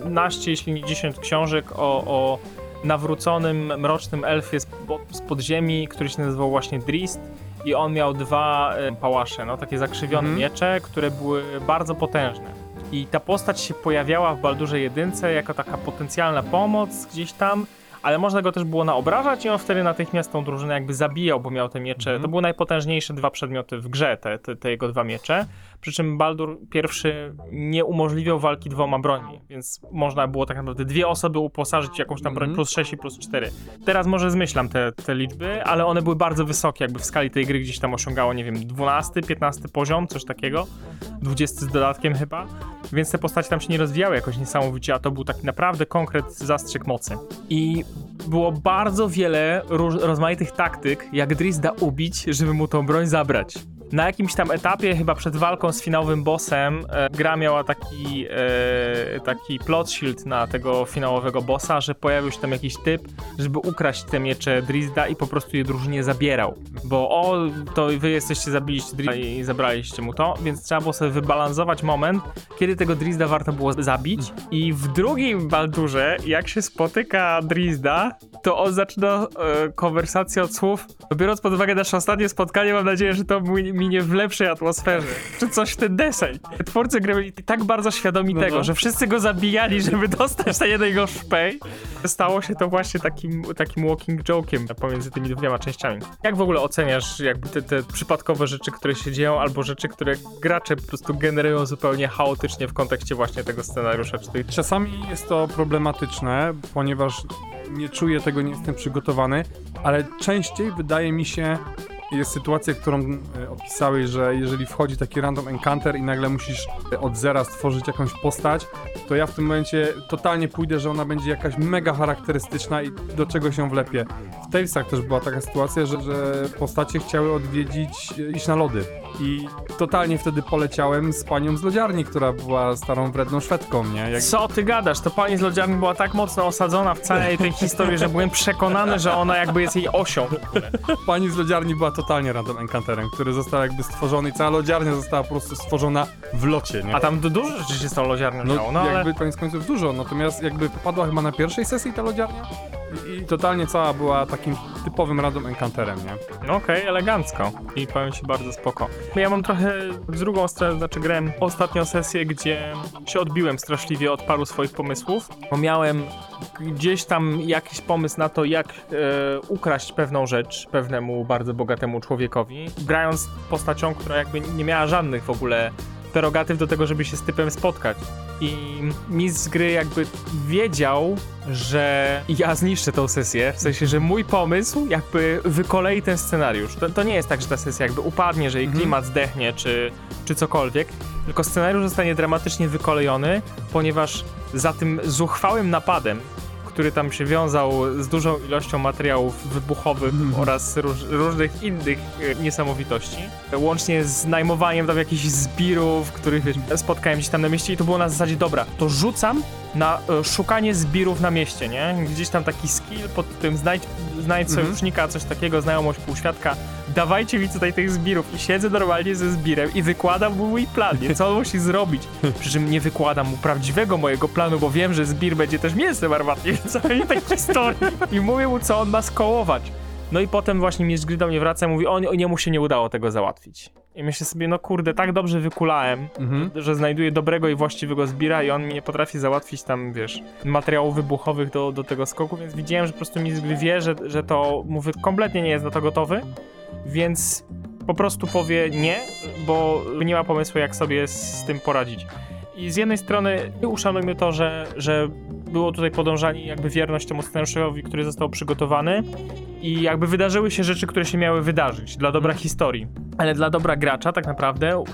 A: naście, jeśli nie dziesięć książek o, o nawróconym, mrocznym elfie z, z podziemi, który się nazywał właśnie Drist. I on miał dwa y, pałasze, no takie zakrzywione
B: Mhm.
A: miecze, które były bardzo potężne. I ta postać się pojawiała w Baldurze jedynce jako taka potencjalna pomoc gdzieś tam, ale można go też było naobrażać i on wtedy natychmiast tą drużynę jakby zabijał, bo miał te miecze.
B: Mhm.
A: To były najpotężniejsze dwa przedmioty w grze, te, te, te jego dwa miecze. Przy czym Baldur pierwszy nie umożliwiał walki dwoma broni, więc można było tak naprawdę dwie osoby uposażyć jakąś tam broń
B: Mhm.
A: plus 6 i plus 4. Teraz może zmyślam te, te liczby, ale one były bardzo wysokie, jakby w skali tej gry gdzieś tam osiągało, nie wiem, 12, 15 poziom, coś takiego. 20 z dodatkiem chyba. Więc te postacie tam się nie rozwijały jakoś niesamowicie, a to był taki naprawdę konkret zastrzyk mocy. I było bardzo wiele rozmaitych taktyk, jak Driss da ubić, żeby mu tą broń zabrać. Na jakimś tam etapie, chyba przed walką z finałowym bossem, e, gra miała taki, e, taki plot shield na tego finałowego bossa, że pojawił się tam jakiś typ, żeby ukraść te miecze Drizda i po prostu je drużynie zabierał. Bo o, to wy jesteście, zabiliście Drizda i zabraliście mu to, więc trzeba było sobie wybalansować moment, kiedy tego Drizda warto było zabić. I w drugim Baldurze, jak się spotyka Drizda, to on zaczyna e, konwersację od słów. Biorąc pod uwagę nasze ostatnie spotkanie, mam nadzieję, że to mi- minie w lepszej atmosferze. Czy coś w ten deseń. Twórcy gry byli tak bardzo świadomi
B: No,
A: tego,
B: no.
A: że wszyscy go zabijali, żeby dostać ten jeden jego szpej. Stało się to właśnie takim, takim walking joke'iem pomiędzy tymi dwiema częściami. Jak w ogóle oceniasz jakby te, te przypadkowe rzeczy, które się dzieją, albo rzeczy, które gracze po prostu generują zupełnie chaotycznie w kontekście właśnie tego scenariusza, czy tej
B: Czasami jest to problematyczne, ponieważ nie czuję tego, nie jestem przygotowany, ale częściej wydaje mi się, jest sytuacja, którą e, opisałeś, że jeżeli wchodzi taki random encounter i nagle musisz e, od zera stworzyć jakąś postać, to ja w tym momencie totalnie pójdę, że ona będzie jakaś mega charakterystyczna i do czego się wlepie. W Talesach też była taka sytuacja, że, że postacie chciały odwiedzić, e, iść na lody. I totalnie wtedy poleciałem z panią z lodziarni, która była starą wredną Szwedką, nie? Jak
A: Co ty gadasz? To pani z lodziarni była tak mocno osadzona w całej tej historii, że byłem przekonany, że ona jakby jest jej osią.
B: Pani z lodziarni była totalnie random encounterem, który został jakby stworzony i cała lodziarnia została po prostu stworzona w locie, nie?
A: A tam du- dużo rzeczy się z tą lodziarnią
B: no,
A: działo, no ale...
B: jakby koniec końców dużo, natomiast jakby popadła chyba na pierwszej sesji ta lodziarnia i, totalnie cała była takim typowym random encounterem, nie?
A: No okej, elegancko. I powiem ci bardzo spoko. Ja mam trochę z drugą stronę, znaczy grałem ostatnią sesję, gdzie się odbiłem straszliwie od paru swoich pomysłów, bo miałem gdzieś tam jakiś pomysł na to, jak e, ukraść pewną rzecz pewnemu bardzo bogatemu człowiekowi, grając postacią, która jakby nie miała żadnych w ogóle prerogatyw do tego, żeby się z typem spotkać. I mistrz gry jakby wiedział, że ja zniszczę tą sesję, w sensie, że mój pomysł jakby wykolei ten scenariusz. To, to nie jest tak, że ta sesja jakby upadnie, że jej
B: Mhm.
A: klimat zdechnie, czy, czy cokolwiek, tylko scenariusz zostanie dramatycznie wykolejony, ponieważ za tym zuchwałym napadem, który tam się wiązał z dużą ilością materiałów wybuchowych
B: Mhm.
A: oraz róż, różnych innych e, niesamowitości. Łącznie z najmowaniem tam jakichś zbirów, których wiesz, spotkałem gdzieś tam na mieście i to było na zasadzie, dobra, to rzucam na e, szukanie zbirów na mieście, nie? Gdzieś tam taki skill pod tym znajdź, znajdź
B: Mhm.
A: sojusznika, coś takiego, znajomość półświadka, dawajcie mi tutaj tych zbirów i siedzę normalnie ze zbirem i wykładam mu mój plan, nie? Co on musi zrobić. Przy czym nie wykładam mu prawdziwego mojego planu, bo wiem, że zbir będzie też mięsem armatnim w całej tej historii. I mówię mu, co on ma skołować. No i potem właśnie mistrz gry do mnie wraca i mówi, o, nie- mu się nie udało tego załatwić. I myślę sobie, no kurde, tak dobrze wykulałem,
B: Mhm.
A: że znajduję dobrego i właściwego zbira i on mi nie potrafi załatwić tam, wiesz, materiałów wybuchowych do, do tego skoku, więc widziałem, że po prostu mistrz gry wie, że, że to, mówię, kompletnie nie jest na to gotowy, więc po prostu powie nie, bo nie ma pomysłu, jak sobie z tym poradzić. I z jednej strony uszanujmy to, że, że było tutaj podążanie jakby wierność temu scenariuszowi, który został przygotowany i jakby wydarzyły się rzeczy, które się miały wydarzyć dla dobra historii. Ale dla dobra gracza tak naprawdę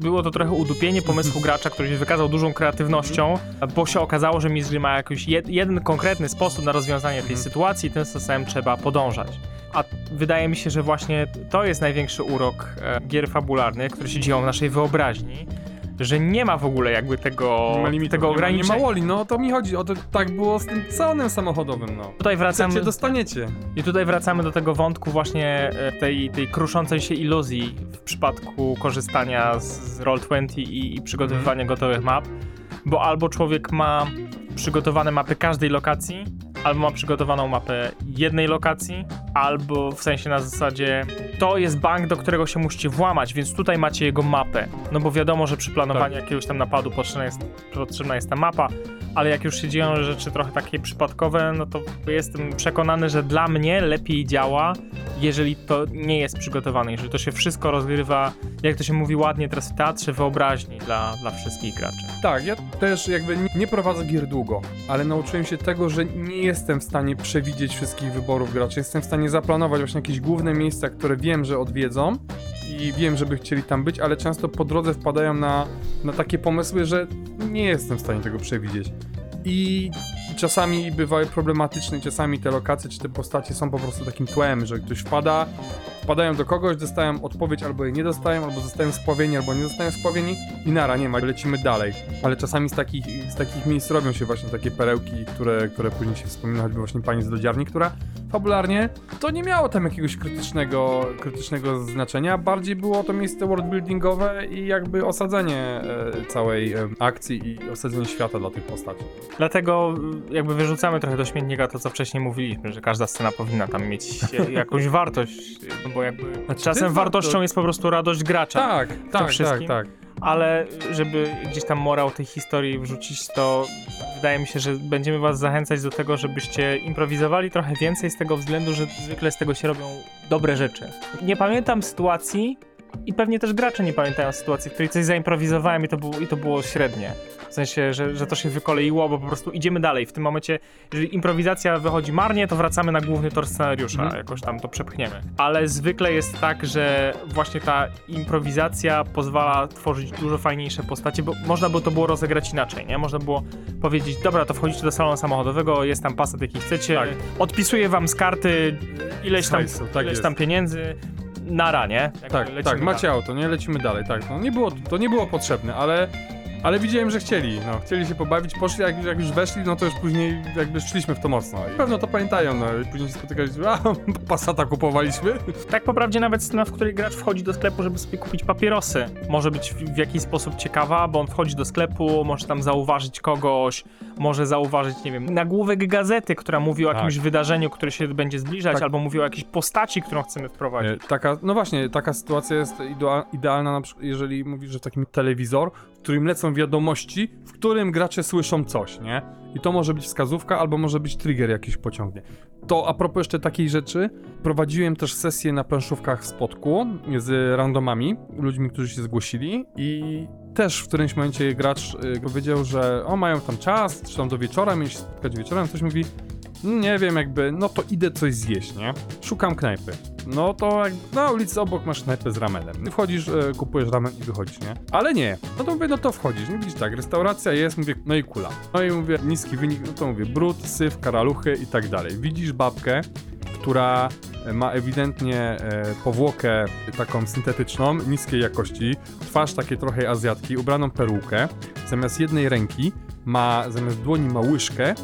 A: było to trochę udupienie pomysłu gracza, który się wykazał dużą kreatywnością, bo się okazało, że mistrz ma jakiś jed, jeden konkretny sposób na rozwiązanie tej sytuacji i tym sposobem trzeba podążać. A wydaje mi się, że właśnie to jest największy urok e, gier fabularnych, które się dzieją w naszej wyobraźni, że nie ma w ogóle jakby tego,
B: Nie ma limitów,
A: tego
B: nie ma-
A: ograniczenia.
B: Nie ma woli, no o to mi chodzi, o to tak było z tym salonem samochodowym, no.
A: Tutaj wracamy,
B: Chcecie, dostaniecie.
A: I tutaj wracamy do tego wątku właśnie e, tej, tej kruszącej się iluzji w przypadku korzystania z, z Roll20 i, i przygotowywania gotowych map, bo albo człowiek ma przygotowane mapy każdej lokacji, albo ma przygotowaną mapę jednej lokacji, albo w sensie na zasadzie to jest bank, do którego się musicie włamać, więc tutaj macie jego mapę. No bo wiadomo, że przy planowaniu jakiegoś tam napadu potrzebna jest, potrzebna jest ta mapa, ale jak już się dzieją rzeczy trochę takie przypadkowe, no to jestem przekonany, że dla mnie lepiej działa, jeżeli to nie jest przygotowane, jeżeli to się wszystko rozgrywa, jak to się mówi ładnie teraz w teatrze, wyobraźni dla, dla wszystkich graczy.
B: Tak, ja też jakby nie- prowadzę gier długo, ale nauczyłem się tego, że nie jestem w stanie przewidzieć wszystkich wyborów graczy. Jestem w stanie zaplanować właśnie jakieś główne miejsca, które wiem, że odwiedzą i wiem, żeby chcieli tam być, ale często po drodze wpadają na, na takie pomysły, że nie jestem w stanie tego przewidzieć. I czasami bywały problematyczne, czasami te lokacje czy te postacie są po prostu takim tłem, że ktoś wpada, wpadają do kogoś, dostają odpowiedź, albo jej nie dostają, albo zostają spławieni, albo nie zostają spławieni i nara, nie ma, lecimy dalej. Ale czasami z takich, z takich miejsc robią się właśnie takie perełki, które, które później się wspomina, choćby właśnie pani z lodziarni, która fabularnie to nie miało tam jakiegoś krytycznego, krytycznego znaczenia, bardziej było to miejsce worldbuildingowe i jakby osadzenie e, całej e, akcji i osadzenie świata dla tych postaci.
A: Dlatego y, jakby wyrzucamy trochę do śmietnika to, co wcześniej mówiliśmy, że każda scena powinna tam mieć e, jakąś wartość, no bo jakby czasem
B: warto-
A: wartością jest po prostu radość gracza.
B: Tak, tak, tak,
A: wszystkim.
B: tak.
A: ale żeby gdzieś tam morał tej historii wrzucić, to wydaje mi się, że będziemy was zachęcać do tego, żebyście improwizowali trochę więcej z tego względu, że zwykle z tego się robią dobre rzeczy. Nie pamiętam sytuacji i pewnie też gracze nie pamiętają sytuacji, w której coś zaimprowizowałem i to było, i to było średnie. W sensie, że, że to się wykoleiło, bo po prostu idziemy dalej. W tym momencie, jeżeli improwizacja wychodzi marnie, to wracamy na główny tor scenariusza,
B: Mhm.
A: jakoś tam to przepchniemy. Ale zwykle jest tak, że właśnie ta improwizacja pozwala tworzyć dużo fajniejsze postacie, bo można by to było rozegrać inaczej, nie? Można było powiedzieć, dobra, to wchodzicie do salonu samochodowego, jest tam pasat, jaki chcecie,
B: Tak.
A: odpisuję wam z karty ileś tam,
B: Hajsu, tak
A: ileś
B: jest.
A: tam pieniędzy, nara, nie? Jakby
B: Tak, tak, macie
A: dalej.
B: auto, nie? Lecimy dalej, tak. No, nie było, to nie było potrzebne, ale, ale widziałem, że chcieli, no. Chcieli się pobawić, poszli, jak, jak już weszli, no to już później jakby szliśmy w to mocno. I pewno to pamiętają, no. I później się spotykaliśmy, a, Passata kupowaliśmy.
A: Tak po prawdzie nawet scena, w której gracz wchodzi do sklepu, żeby sobie kupić papierosy, może być w, w jakiś sposób ciekawa, bo on wchodzi do sklepu, może tam zauważyć kogoś, może zauważyć, nie wiem, nagłówek gazety, która mówi o
B: Tak.
A: jakimś wydarzeniu, które się będzie zbliżać,
B: Tak.
A: albo mówi o jakiejś postaci, którą chcemy wprowadzić.
B: E, Taka, no właśnie, taka sytuacja jest idea, idealna, na przykład, jeżeli mówisz, że takim telewizor, w którym lecą wiadomości, w którym gracze słyszą coś, nie? I to może być wskazówka, albo może być trigger jakiś pociągnie. To a propos jeszcze takiej rzeczy, prowadziłem też sesję na planszówkach w Spodku z randomami, ludźmi, którzy się zgłosili i też w którymś momencie gracz y, powiedział, że o, mają tam czas, czy tam do wieczora, mieli się spotkać wieczorem, ktoś mówi, nie wiem, jakby, no to idę coś zjeść, nie? Szukam knajpy. No to jak na ulicy obok masz knajpę z ramenem. Wchodzisz, e, kupujesz ramen i wychodzisz, nie? Ale nie. No to mówię, no to wchodzisz. Nie widzisz tak, restauracja jest, mówię, no i kula. No i mówię, niski wynik, no to mówię, brud, syf, karaluchy i tak dalej. Widzisz babkę, która ma ewidentnie e, powłokę taką syntetyczną, niskiej jakości, twarz takiej trochę azjatki, ubraną perukę, zamiast jednej ręki ma, zamiast dłoni ma łyżkę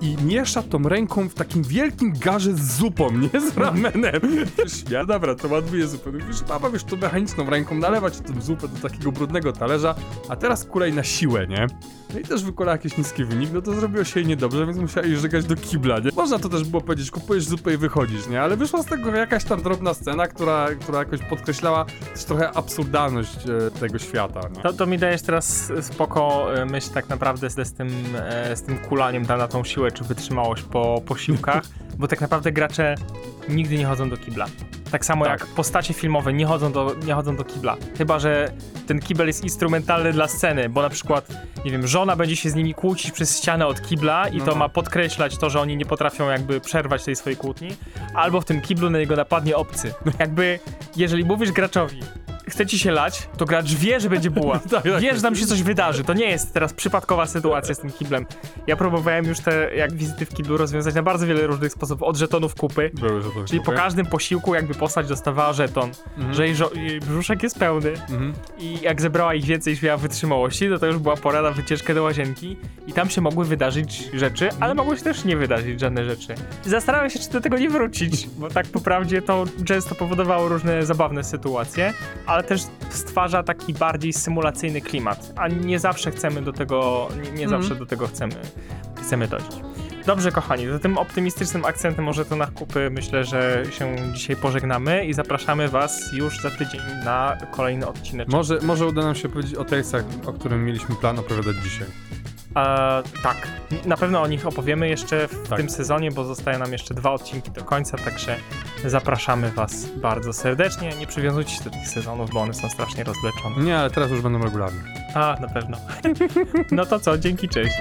B: i miesza tą ręką w takim wielkim garze z zupą, nie z ramenem. Ja dobra, to ładuje zupę. Wiesz, baba, wiesz, to mechaniczną ręką nalewać tę zupę do takiego brudnego talerza, a teraz kulej na siłę, nie? No i też wykonała jakiś niski wynik, no to zrobiło się jej niedobrze, więc musiała jej żegać do kibla, nie? Można to też było powiedzieć, kupujesz zupę i wychodzisz, nie? Ale wyszła z tego jakaś tam drobna scena, która, która jakoś podkreślała też trochę absurdalność e, tego świata, nie?
A: To, to mi dajesz teraz spoko e, myśl tak naprawdę z, z, tym, e, z tym kulaniem na tą siłę czy wytrzymałość po posiłkach, bo tak naprawdę gracze nigdy nie chodzą do kibla. Tak samo
B: Tak.
A: jak postacie filmowe nie chodzą, do, nie chodzą do kibla. Chyba, że ten kibel jest instrumentalny dla sceny, bo na przykład, nie wiem, żona będzie się z nimi kłócić przez ścianę od kibla i
B: No.
A: to ma podkreślać to, że oni nie potrafią jakby przerwać tej swojej kłótni, albo w tym kiblu na niego napadnie obcy. Jakby, jeżeli mówisz graczowi, chce ci się lać, to gracz wie, że będzie buła.
B: Tak, tak.
A: Wie, że tam się coś wydarzy. To nie jest teraz przypadkowa sytuacja z tym kiblem. Ja próbowałem już te jak wizyty w kiblu rozwiązać na bardzo wiele różnych sposobów. Od żetonów kupy,
B: Były, że to
A: czyli po każdym posiłku jakby postać dostawała żeton,
B: Mhm.
A: że jej, żo- jej brzuszek jest pełny
B: Mhm.
A: i jak zebrała ich więcej niż miała wytrzymałości, no to już była pora na wycieczkę do łazienki i tam się mogły wydarzyć rzeczy, ale mogły się też nie wydarzyć żadne rzeczy. Zastanawiam się, czy do tego nie wrócić, bo tak po prawdzie to często powodowało różne zabawne sytuacje, ale też stwarza taki bardziej symulacyjny klimat, a nie zawsze chcemy do tego, nie, nie
B: Mhm.
A: zawsze do tego chcemy, chcemy dojść. Dobrze, kochani, to tym optymistycznym akcentem może to na kupy myślę, że się dzisiaj pożegnamy i zapraszamy Was już za tydzień na kolejny odcinek.
B: Może, może uda nam się powiedzieć o Talesach, o którym mieliśmy plan opowiadać dzisiaj.
A: Tak, na pewno o nich opowiemy jeszcze w
B: Tak.
A: tym sezonie, bo zostaje nam jeszcze dwa odcinki do końca, także zapraszamy Was bardzo serdecznie. Nie przywiązujcie się do tych sezonów, bo one są strasznie rozleczone.
B: Nie, ale teraz już będą regularne.
A: A, na pewno. No to co, dzięki, cześć.